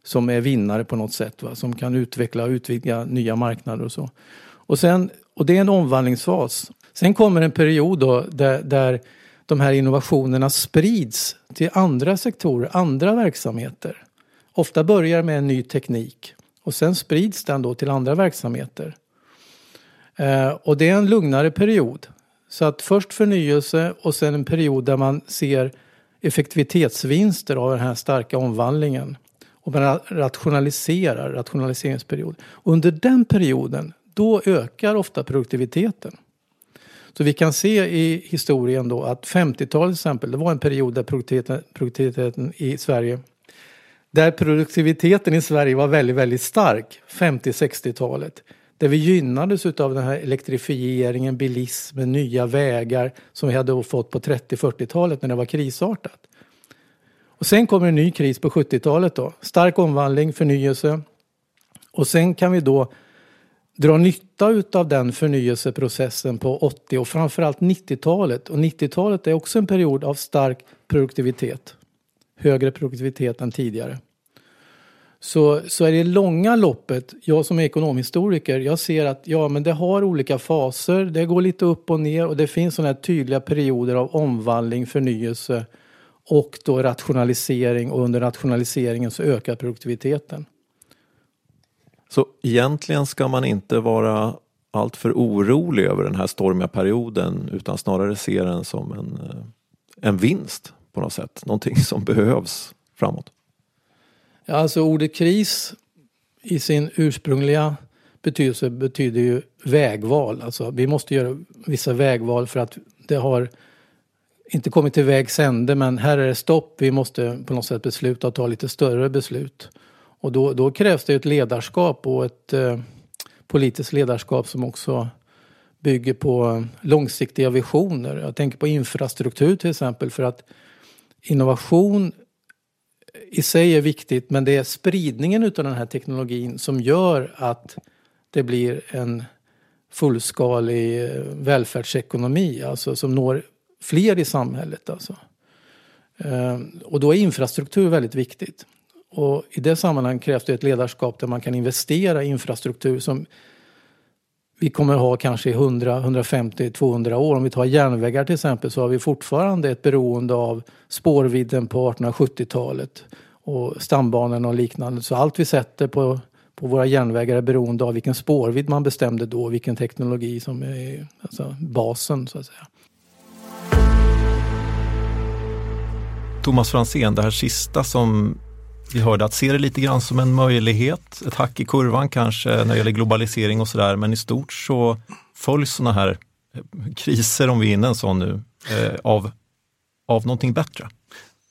som är vinnare på något sätt, va? som kan utveckla och utvidga nya marknader och så. Och, sen, och det är en omvandlingsfas. Sen kommer en period då där, där de här innovationerna sprids till andra sektorer, andra verksamheter. Ofta börjar med en ny teknik och sen sprids den då till andra verksamheter. Eh, och det är en lugnare period. Så att först förnyelse och sen en period där man ser effektivitetsvinster av den här starka omvandlingen. Och man rationaliserar, rationaliseringsperiod. Under den perioden, då ökar ofta produktiviteten. Så vi kan se i historien då att 50-talet till exempel, det var en period där produktiviteten, produktiviteten i Sverige där produktiviteten i Sverige var väldigt, väldigt stark, 50-60-talet. Där vi gynnades av den här elektrifieringen, bilismen, nya vägar som vi hade fått på 30-40-talet när det var krisartat. Och sen kommer en ny kris på 70-talet då. Stark omvandling, förnyelse. Och sen kan vi då dra nytta av den förnyelseprocessen på 80 och framförallt 90-talet. Och 90-talet är också en period av stark produktivitet. Högre produktivitet än tidigare. Så, så är det långa loppet, jag som är ekonomhistoriker, jag ser att ja, men det har olika faser, det går lite upp och ner och det finns sådana här tydliga perioder av omvandling, förnyelse och då rationalisering och under rationaliseringen så ökar produktiviteten. Så egentligen ska man inte vara alltför orolig över den här stormiga perioden utan snarare se den som en, eh, en vinst på något sätt, någonting som behövs framåt. Ja, alltså ordet kris i sin ursprungliga betydelse betyder ju vägval. Alltså vi måste göra vissa vägval för att det har inte kommit till vägs ände men här är det stopp. Vi måste på något sätt besluta och ta lite större beslut. Och då, då krävs det ett ledarskap och ett eh, politiskt ledarskap som också bygger på långsiktiga visioner. Jag tänker på infrastruktur till exempel för att innovation i sig är viktigt men det är spridningen utav den här teknologin som gör att det blir en fullskalig eh, välfärdsekonomi, alltså som når fler i samhället. Alltså. Eh, och då är infrastruktur väldigt viktigt. Och i det sammanhanget krävs det ett ledarskap där man kan investera i infrastruktur som vi kommer ha kanske i 100, 150, 200 år. Om vi tar järnvägar till exempel så har vi fortfarande ett beroende av spårvidden på 1870-talet och stambanorna och liknande. Så allt vi sätter på, på våra järnvägar är beroende av vilken spårvidd man bestämde då, vilken teknologi som är alltså basen så att säga. Thomas Franzén, det här sista som vi hörde, att se det lite grann som en möjlighet, ett hack i kurvan kanske när det gäller globalisering och sådär, men i stort så följs sådana här eh, kriser, om vi är inne en sån nu, eh, av, av någonting bättre?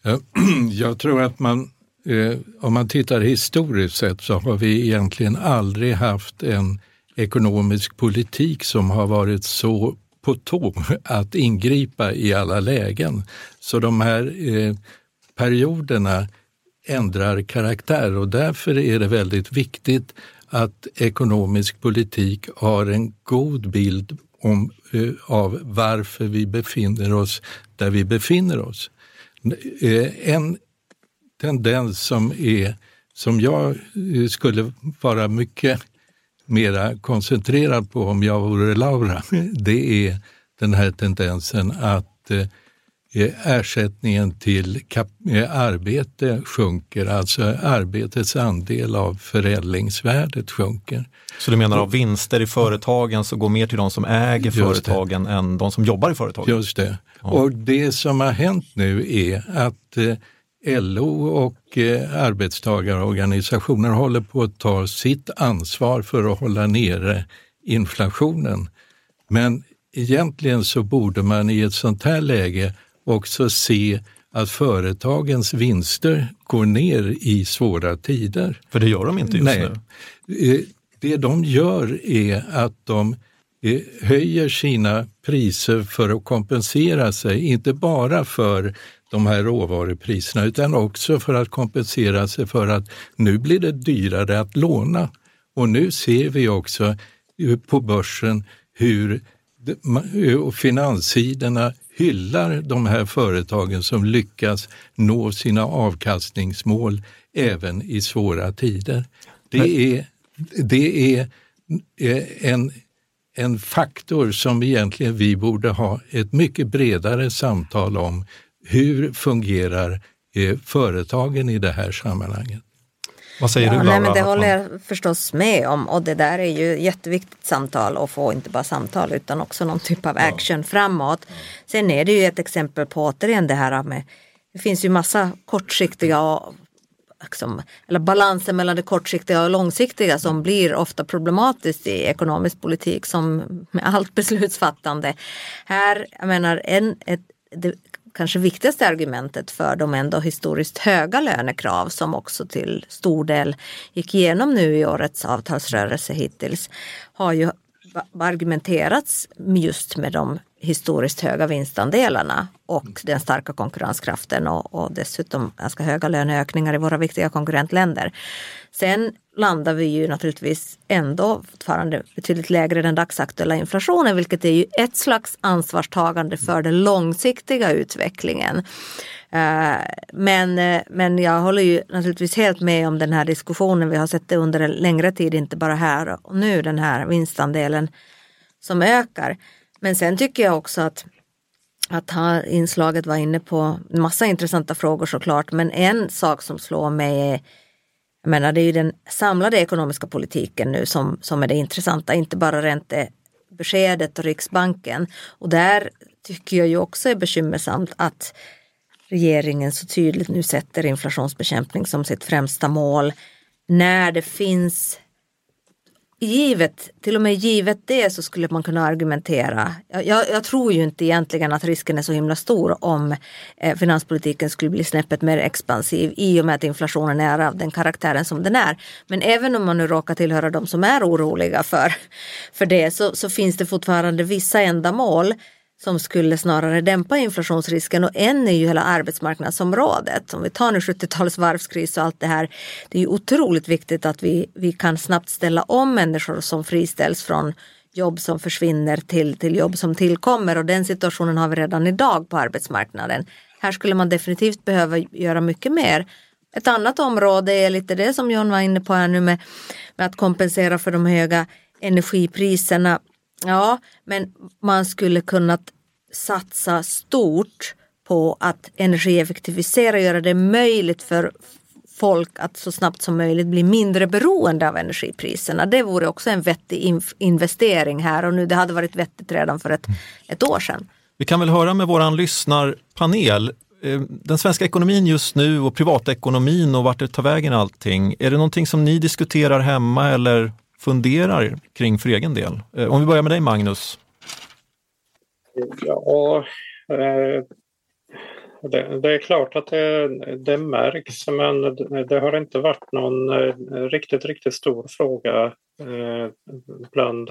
Jag tror att man, eh, om man tittar historiskt sett så har vi egentligen aldrig haft en ekonomisk politik som har varit så på tå att ingripa i alla lägen. Så de här eh, perioderna ändrar karaktär och därför är det väldigt viktigt att ekonomisk politik har en god bild om, eh, av varför vi befinner oss där vi befinner oss. Eh, en tendens som, är, som jag eh, skulle vara mycket mera koncentrerad på om jag vore Laura, det är den här tendensen att eh, ersättningen till arbete sjunker, alltså arbetets andel av förädlingsvärdet sjunker. Så du menar av vinster i företagen så går mer till de som äger företagen än de som jobbar i företagen? Just det. Ja. Och det som har hänt nu är att eh, LO och eh, arbetstagarorganisationer håller på att ta sitt ansvar för att hålla nere inflationen. Men egentligen så borde man i ett sånt här läge också se att företagens vinster går ner i svåra tider. För det gör de inte just Nej. nu? Eh, det de gör är att de eh, höjer sina priser för att kompensera sig, inte bara för de här råvarupriserna utan också för att kompensera sig för att nu blir det dyrare att låna. Och nu ser vi också eh, på börsen hur finanssidorna hyllar de här företagen som lyckas nå sina avkastningsmål även i svåra tider. Det är, det är en, en faktor som egentligen vi borde ha ett mycket bredare samtal om. Hur fungerar eh, företagen i det här sammanhanget? Vad säger ja, du Laura? Nej, men det håller jag förstås med om och det där är ju jätteviktigt samtal och få inte bara samtal utan också någon typ av action ja. framåt. Sen är det ju ett exempel på återigen det här med det finns ju massa kortsiktiga liksom, eller balansen mellan det kortsiktiga och långsiktiga som blir ofta problematiskt i ekonomisk politik som med allt beslutsfattande. Här, jag menar, en, ett, det kanske viktigaste argumentet för de ändå historiskt höga lönekrav som också till stor del gick igenom nu i årets avtalsrörelse hittills har ju argumenterats just med de historiskt höga vinstandelarna och den starka konkurrenskraften och, och dessutom ganska höga löneökningar i våra viktiga konkurrentländer. Sen landar vi ju naturligtvis ändå fortfarande betydligt lägre den dagsaktuella inflationen vilket är ju ett slags ansvarstagande för den långsiktiga utvecklingen. Eh, men, eh, men jag håller ju naturligtvis helt med om den här diskussionen. Vi har sett det under en längre tid, inte bara här och nu, den här vinstandelen som ökar. Men sen tycker jag också att att ha inslaget var inne på massa intressanta frågor såklart, men en sak som slår mig är jag menar, det är ju den samlade ekonomiska politiken nu som, som är det intressanta, inte bara räntebeskedet eh, och Riksbanken. Och där tycker jag ju också är bekymmersamt att regeringen så tydligt nu sätter inflationsbekämpning som sitt främsta mål. När det finns givet, till och med givet det så skulle man kunna argumentera. Jag, jag, tror ju inte egentligen att risken är så himla stor om eh, finanspolitiken skulle bli snäppet mer expansiv i och med att inflationen är av den karaktären som den är. Men även om man nu råkar tillhöra de som är oroliga för, för det så, så finns det fortfarande vissa ändamål som skulle snarare dämpa inflationsrisken och en är ju hela arbetsmarknadsområdet. Om vi tar nu 70-talets varvskris och allt det här. Det är ju otroligt viktigt att vi, vi kan snabbt ställa om människor som friställs från jobb som försvinner till, till jobb som tillkommer och den situationen har vi redan idag på arbetsmarknaden. Här skulle man definitivt behöva göra mycket mer. Ett annat område är lite det som John var inne på här nu med, med att kompensera för de höga energipriserna. Ja, men man skulle kunna satsa stort på att energieffektivisera och göra det möjligt för folk att så snabbt som möjligt bli mindre beroende av energipriserna. Det vore också en vettig investering här och nu. Det hade varit vettigt redan för ett, ett år sedan. Vi kan väl höra med våran lyssnarpanel. Eh, den svenska ekonomin just nu och privatekonomin och vart det tar vägen allting. Är det någonting som ni diskuterar hemma eller funderar kring för egen del? Eh, om vi börjar med dig Magnus. Ja, eh, det, det, är klart att det, det märks men det har inte varit någon eh, riktigt, riktigt stor fråga eh, bland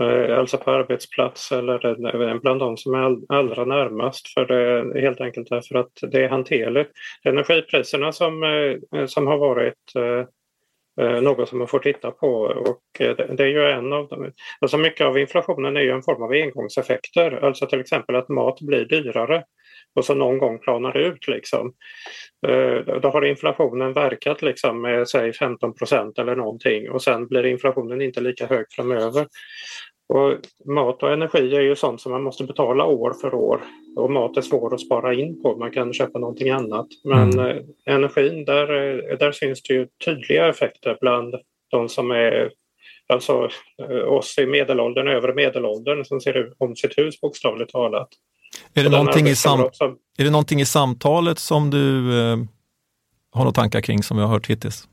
eh, alltså på arbetsplats eller bland de som är allra närmast för det helt enkelt därför att det är hanterligt. Energipriserna som, som har varit Eh, Eh, något som man får titta på och eh, det är ju en av dem. Alltså mycket av inflationen är ju en form av engångseffekter, alltså till exempel att mat blir dyrare och så någon gång planar ut. Liksom. Eh, då har inflationen verkat liksom med säg 15 procent eller någonting och sen blir inflationen inte lika hög framöver. Och mat och energi är ju sånt som man måste betala år för år och mat är svår att spara in på, man kan köpa någonting annat. Men mm. Eh, energin, där, eh, där syns det ju tydliga effekter bland de som är alltså eh, oss i medelåldern, övre medelåldern som ser om sitt hus bokstavligt talat. Är det, någonting i, sam som... är det någonting i samtalet som du eh, har några tankar kring som vi har hört hittills?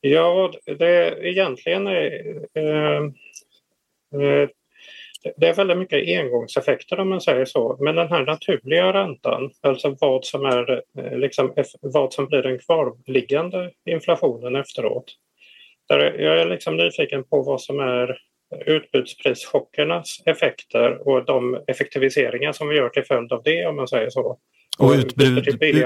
Ja, det egentligen är eh, det är väldigt mycket engångseffekter om man säger så. Men den här naturliga räntan, alltså vad som, är, eh, liksom, vad som blir den kvarliggande inflationen efteråt. Där jag är liksom nyfiken på vad som är utbudsprischockernas effekter och de effektiviseringar som vi gör till följd av det om man säger så. Och utbud,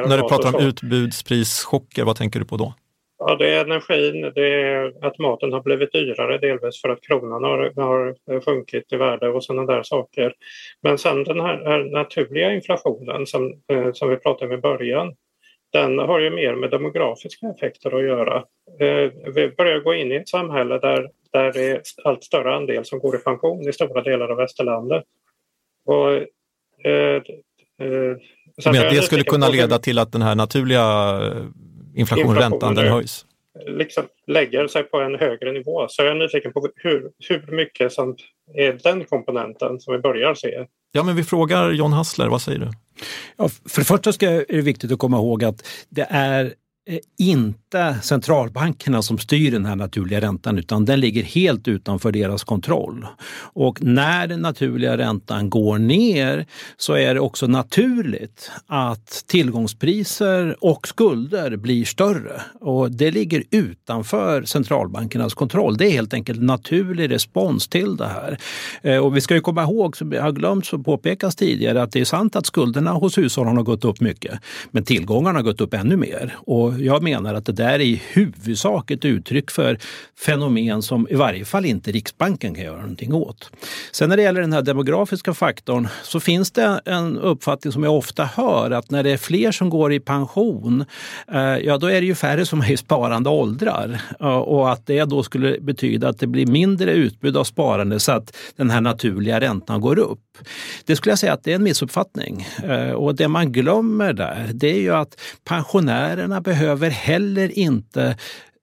när du pratar om utbudsprisschocker, vad tänker du på då? Ja, det är energin, det är att maten har blivit dyrare delvis för att kronan har, har sjunkit i värde och sådana där saker. Men sen den här, naturliga inflationen som, eh, som vi pratade om i början, den har ju mer med demografiska effekter att göra. Eh, vi börjar gå in i ett samhälle där, där det är allt större andel som går i pension i stora delar av västerlandet. Och, eh, eh, det skulle kunna leda till att den här naturliga inflation, räntan, den höjs? Liksom lägger sig på en högre nivå. Så jag är nyfiken på hur, hur mycket som är den komponenten som vi börjar se. Ja, men vi frågar John Hassler, vad säger du? Ja, för det första ska, är det viktigt att komma ihåg att det är inte centralbankerna som styr den här naturliga räntan utan den ligger helt utanför deras kontroll. Och när den naturliga räntan går ner så är det också naturligt att tillgångspriser och skulder blir större. Och det ligger utanför centralbankernas kontroll. Det är helt enkelt naturlig respons till det här. Eh, och vi ska ju komma ihåg, som jag har glömt att påpekas tidigare, att det är sant att skulderna hos hushållen har gått upp mycket. Men tillgångarna har gått upp ännu mer. Och jag menar att det där är i huvudsak ett uttryck för fenomen som i varje fall inte Riksbanken kan göra någonting åt. Sen när det gäller den här demografiska faktorn så finns det en uppfattning som jag ofta hör att när det är fler som går i pension, eh, ja då är det ju färre som är i sparande åldrar eh, och att det då skulle betyda att det blir mindre utbud av sparande så att den här naturliga räntan går upp. Det skulle jag säga att det är en missuppfattning eh, och det man glömmer där det är ju att pensionärerna behöver behöver heller inte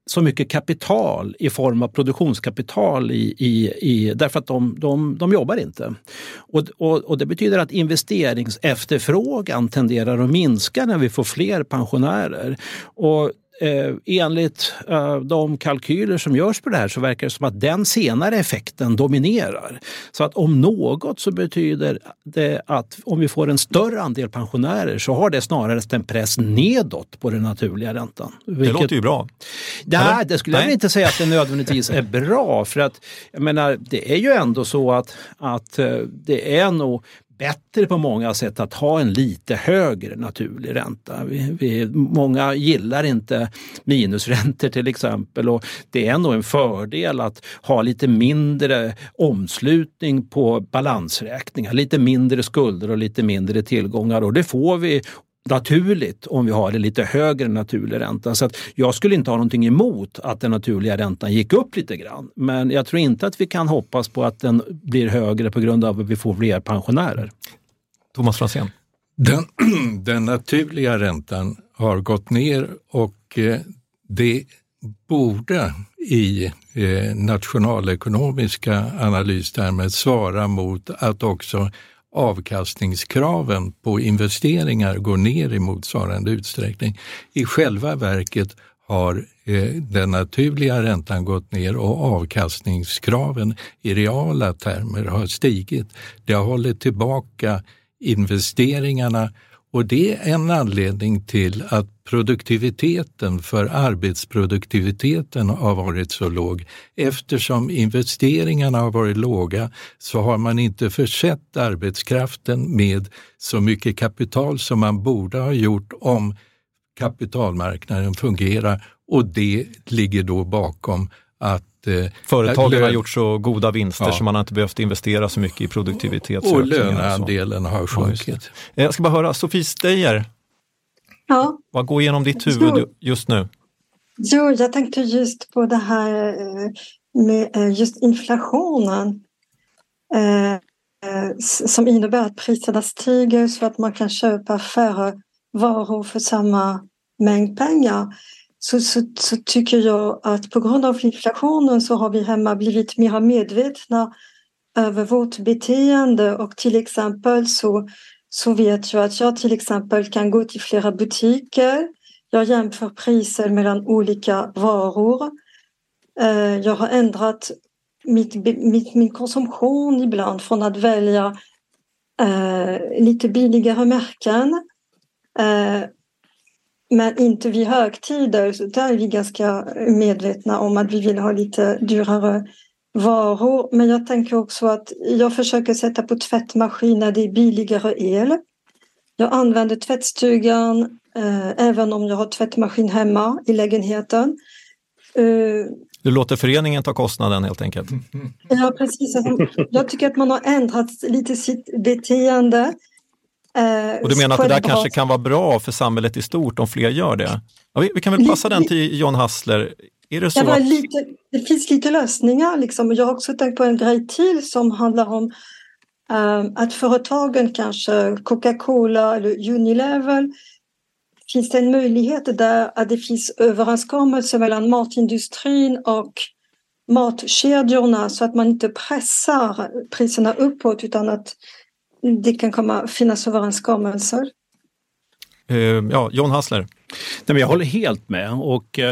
så mycket kapital i form av produktionskapital i, i, i, därför att de, de, de jobbar inte. Och, och, och, det betyder att investeringsefterfrågan tenderar att minska när vi får fler pensionärer. Och eh, enligt eh, de kalkyler som görs på det här så verkar det som att den senare effekten dominerar. Så att om något så betyder det att om vi får en större andel pensionärer så har det snarare en press nedåt på den naturliga räntan. Vilket... Det låter ju bra. Nej, det skulle Nej. jag inte säga att det nödvändigtvis är bra för att jag menar, det är ju ändå så att, att eh, det är nog bättre på många sätt att ha en lite högre naturlig ränta. Vi, vi, många gillar inte minusräntor till exempel och det är nog en fördel att ha lite mindre omslutning på balansräkningar, lite mindre skulder och lite mindre tillgångar och det får vi naturligt om vi har en lite högre naturlig ränta. Så att jag skulle inte ha någonting emot att den naturliga räntan gick upp lite grann. Men jag tror inte att vi kan hoppas på att den blir högre på grund av att vi får fler pensionärer. Thomas Franzén? Den, den naturliga räntan har gått ner och eh, det borde i eh, nationalekonomiska analystermer svara mot att också avkastningskraven på investeringar går ner i motsvarande utsträckning. I själva verket har eh, den naturliga räntan gått ner och avkastningskraven i reala termer har stigit. Det har hållit tillbaka investeringarna och det är en anledning till att produktiviteten för arbetsproduktiviteten har varit så låg. Eftersom investeringarna har varit låga så har man inte försett arbetskraften med så mycket kapital som man borde ha gjort om kapitalmarknaden fungerar och det ligger då bakom att Eh, Företagen har gjort så goda vinster ja. så man har inte behövt investera så mycket i produktivitet. Och löneandelen har sjunkit. Ja, Jag ska bara höra, Sofie Steijer, ja. vad går igenom ditt huvud just nu? Jo, jag tänkte just på det här eh, med eh, just inflationen som innebär att priserna stiger så att man kan köpa färre varor för samma mängd pengar så, så, så, tycker jag att på grund av inflationen så har vi hemma blivit mer medvetna över vårt beteende och till exempel så, så vet jag att jag till exempel kan gå till flera butiker. Jag jämför priser mellan olika varor. Eh, jag har ändrat mitt, mitt, min konsumtion ibland från att välja eh, lite billigare märken eh, men inte vid högtider. Så där är vi ganska medvetna om att vi vill ha lite dyrare varor. Men jag tänker också att jag försöker sätta på tvättmaskin när det är billigare el. Jag använder tvättstugan eh, även om jag har tvättmaskin hemma i lägenheten. Eh, du låter föreningen ta kostnaden helt enkelt? Ja, precis. Jag tycker att man har ändrat lite sitt beteende. Eh, och du menar att det där kanske kan vara bra för samhället i stort om fler gör det? Ja, vi, vi, kan väl passa den till John Hassler. Är det, så att... lite, det finns lite lösningar. Liksom. Jag har också tänkt på en grej till som handlar om um, att företagen, kanske Coca-Cola eller Unilever, finns det en möjlighet där att det finns överenskommelser mellan matindustrin och matkedjorna så att man inte pressar priserna uppåt utan att det kan komma finnas överenskommelser. Uh, ja, John Hassler. Nej, men jag håller helt med och uh,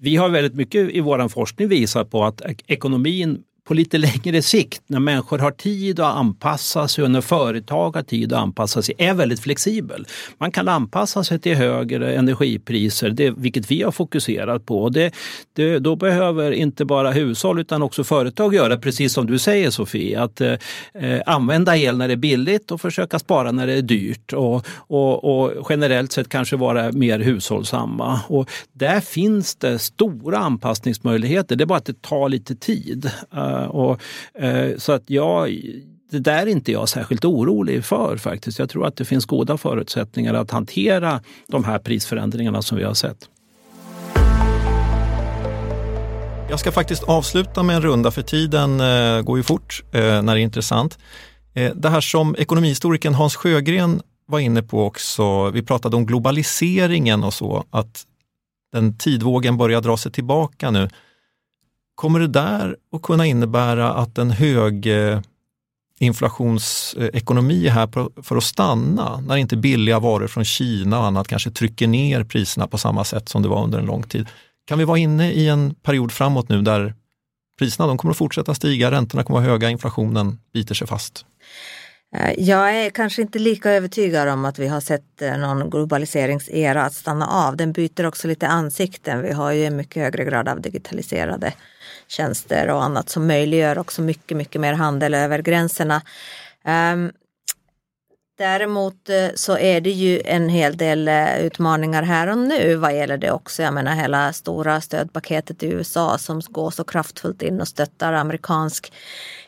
vi har väldigt mycket i vår forskning visat på att ekonomin på lite längre sikt när människor har tid att anpassa sig och när företag har tid att anpassa sig är väldigt flexibel. Man kan anpassa sig till högre energipriser, det, vilket vi har fokuserat på. Det, det, då behöver inte bara hushåll utan också företag göra precis som du säger Sofie, att eh, använda el när det är billigt och försöka spara när det är dyrt och, och, och generellt sett kanske vara mer hushållsamma. Och där finns det stora anpassningsmöjligheter, det är bara att det tar lite tid. Uh, och, eh, så att jag, det där är inte jag särskilt orolig för faktiskt. Jag tror att det finns goda förutsättningar att hantera de här prisförändringarna som vi har sett. Jag ska faktiskt avsluta med en runda för tiden eh, går ju fort eh, när det är intressant. Det här som ekonomihistorikern Hans Sjögren var inne på också, vi pratade om globaliseringen och så, att den tidvågen börjar dra sig tillbaka nu. Kommer det där att kunna innebära att en hög, eh, inflationsekonomi är här för att stanna när inte billiga varor från Kina och annat kanske trycker ner priserna på samma sätt som det var under en lång tid. Kan vi vara inne i en period framåt nu där priserna de kommer att fortsätta stiga, räntorna kommer att vara höga, inflationen biter sig fast? Eh, jag är kanske inte lika övertygad om att vi har sett eh, någon globaliseringsera att stanna av. Den byter också lite ansikten. Vi har ju en mycket högre grad av digitaliserade tjänster och annat som möjliggör också mycket, mycket mer handel över gränserna. Ehm, däremot eh, så är det ju en hel del eh, utmaningar här och nu vad gäller det också. Jag menar hela stora stödpaketet i USA som går så kraftfullt in och stöttar amerikansk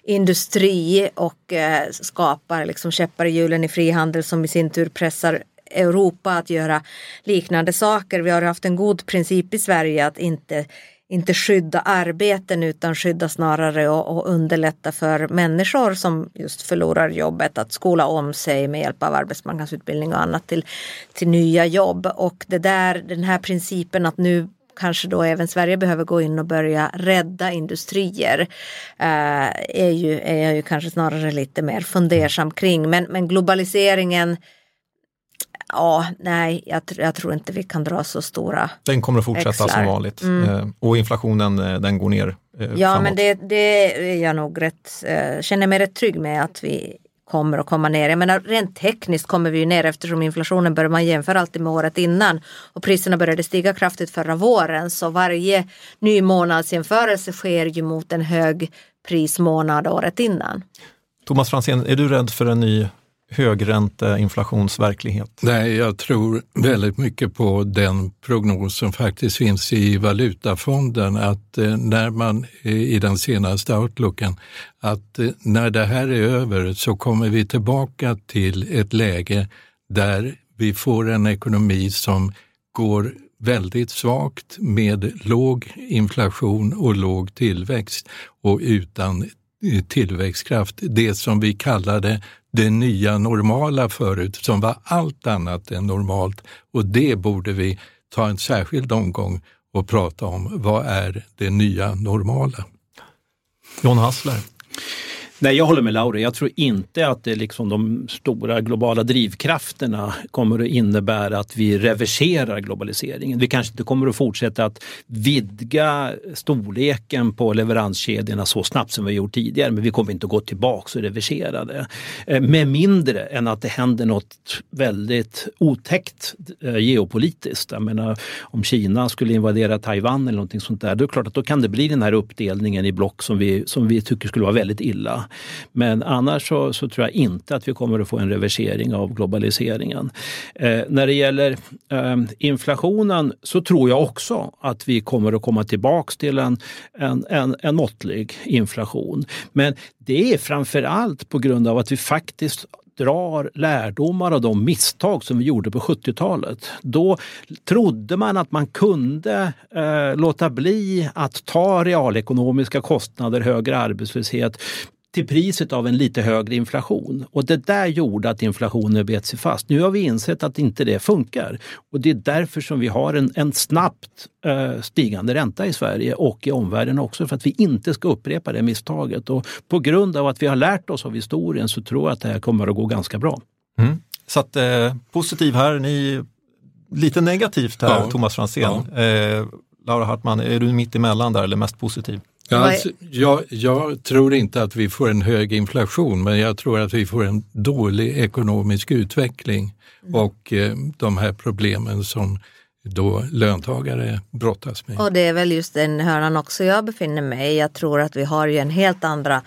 industri och eh, skapar liksom käppar i hjulen i frihandel som i sin tur pressar Europa att göra liknande saker. Vi har haft en god princip i Sverige att inte inte skydda arbeten utan skydda snarare och, och, underlätta för människor som just förlorar jobbet att skola om sig med hjälp av arbetsmarknadsutbildning och annat till, till nya jobb. Och det där, den här principen att nu kanske då även Sverige behöver gå in och börja rädda industrier eh, är, ju, är jag ju kanske snarare lite mer fundersam kring. Men, men globaliseringen Ja, nej, jag, jag, tror inte vi kan dra så stora Den kommer att fortsätta växlar. som vanligt mm. Eh, och inflationen eh, den går ner Ja, framåt. men det, det är jag nog rätt, känner mig rätt trygg med att vi kommer att komma ner. Jag menar rent tekniskt kommer vi ju ner eftersom inflationen börjar man jämföra alltid med året innan och priserna började stiga kraftigt förra våren så varje ny månadsjämförelse sker ju mot en hög prismånad året innan. Thomas Franzén, är du rädd för en ny högränteinflationsverklighet? Nej, jag tror väldigt mycket på den prognos som faktiskt finns i Valutafonden att eh, när man eh, i den senaste outlooken att eh, när det här är över så kommer vi tillbaka till ett läge där vi får en ekonomi som går väldigt svagt med låg inflation och låg tillväxt och utan Eh, tillväxtkraft. Det som vi kallade det nya normala förut som var allt annat än normalt och det borde vi ta en särskild omgång och prata om. Vad är det nya normala? John Hassler. Nej, jag håller med Laura. Jag tror inte att det liksom de stora globala drivkrafterna kommer att innebära att vi reverserar globaliseringen. Vi kanske inte kommer att fortsätta att vidga storleken på leveranskedjorna så snabbt som vi gjort tidigare, men vi kommer inte att gå tillbaks och reversera det. Eh, med mindre än att det händer något väldigt otäckt eh, geopolitiskt. Jag menar, om Kina skulle invadera Taiwan eller någonting sånt där, då är det klart att då kan det bli den här uppdelningen i block som vi, som vi tycker skulle vara väldigt illa. Men annars så, så, tror jag inte att vi kommer att få en reversering av globaliseringen. Eh, när det gäller eh, inflationen så tror jag också att vi kommer att komma tillbaks till en, en, en, en måttlig inflation. Men det är framför allt på grund av att vi faktiskt drar lärdomar av de misstag som vi gjorde på 70-talet. Då trodde man att man kunde eh, låta bli att ta realekonomiska kostnader, högre arbetslöshet till priset av en lite högre inflation. Och det där gjorde att inflationen bet sig fast. Nu har vi insett att inte det funkar och det är därför som vi har en, en snabbt eh, stigande ränta i Sverige och i omvärlden också för att vi inte ska upprepa det misstaget. Och på grund av att vi har lärt oss av historien så tror jag att det här kommer att gå ganska bra. Mm. Så att, eh, positiv här, ni lite negativt här, ja. Thomas Franzén. Ja. Eh, Laura Hartman, är du mitt emellan där eller mest positiv? Ja, alltså, jag, jag, tror inte att vi får en hög inflation men jag tror att vi får en dålig ekonomisk utveckling mm. och eh, de här problemen som då löntagare brottas med. Och det är väl just den hörnan också jag befinner mig i. Jag tror att vi har ju en helt andra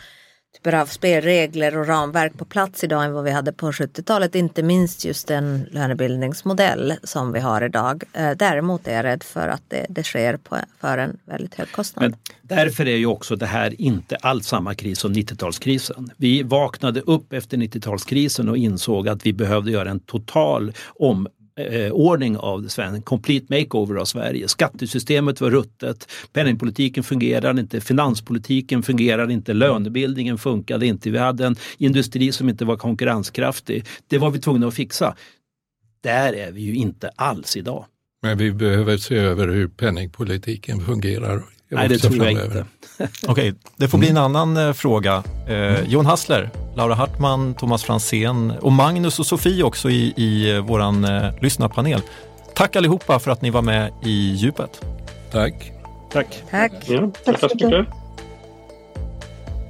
typer av spelregler och ramverk på plats idag än vad vi hade på 70-talet. Inte minst just den lönebildningsmodell som vi har idag. Eh, däremot är jag rädd för att det, det sker på, för en väldigt hög kostnad. Men därför är ju också det här inte alls samma kris som 90-talskrisen. Vi vaknade upp efter 90-talskrisen och insåg att vi behövde göra en total om eh, ordning av Sverige, en complete makeover av Sverige. Skattesystemet var ruttet, penningpolitiken fungerade inte, finanspolitiken fungerade inte, lönebildningen funkade inte. Vi hade en industri som inte var konkurrenskraftig. Det var vi tvungna att fixa. Där är vi ju inte alls idag. Men vi behöver se över hur penningpolitiken fungerar. Nej, det tror jag inte. Okej, okay, det får bli en annan eh, fråga. Eh, Jon Hassler, Laura Hartman, Thomas Fransén och Magnus och Sofie också i, i vår eh, lyssnarpanel. Tack allihopa för att ni var med i djupet. Tack. Tack. Tack. Ja, tack så mycket.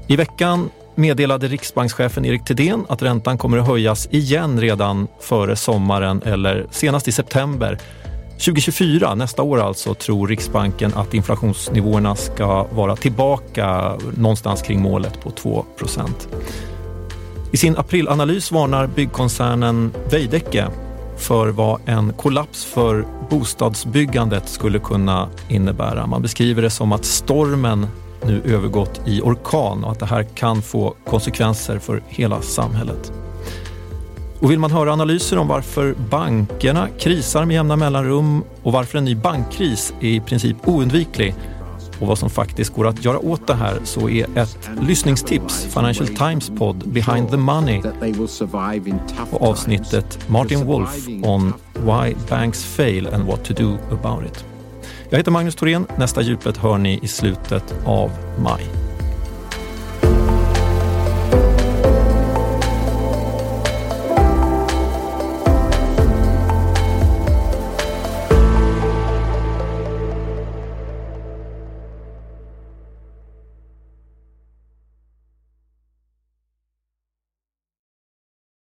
I veckan meddelade riksbankschefen Erik Thedéen att räntan kommer att höjas igen redan före sommaren eller senast i september. 2024, nästa år alltså, tror Riksbanken att inflationsnivåerna ska vara tillbaka någonstans kring målet på 2% I sin aprilanalys varnar byggkoncernen Veidekke för vad en kollaps för bostadsbyggandet skulle kunna innebära. Man beskriver det som att stormen nu övergått i orkan och att det här kan få konsekvenser för hela samhället. Och vill man höra analyser om varför bankerna krisar med jämna mellanrum och varför en ny bankkris är i princip oundviklig och vad som faktiskt går att göra åt det här så är ett lyssningstips Financial Times podd Behind the Money och avsnittet Martin Wolf on Why Banks Fail and What to Do About It. Jag heter Magnus Thorén. Nästa djupet hör ni i slutet av maj.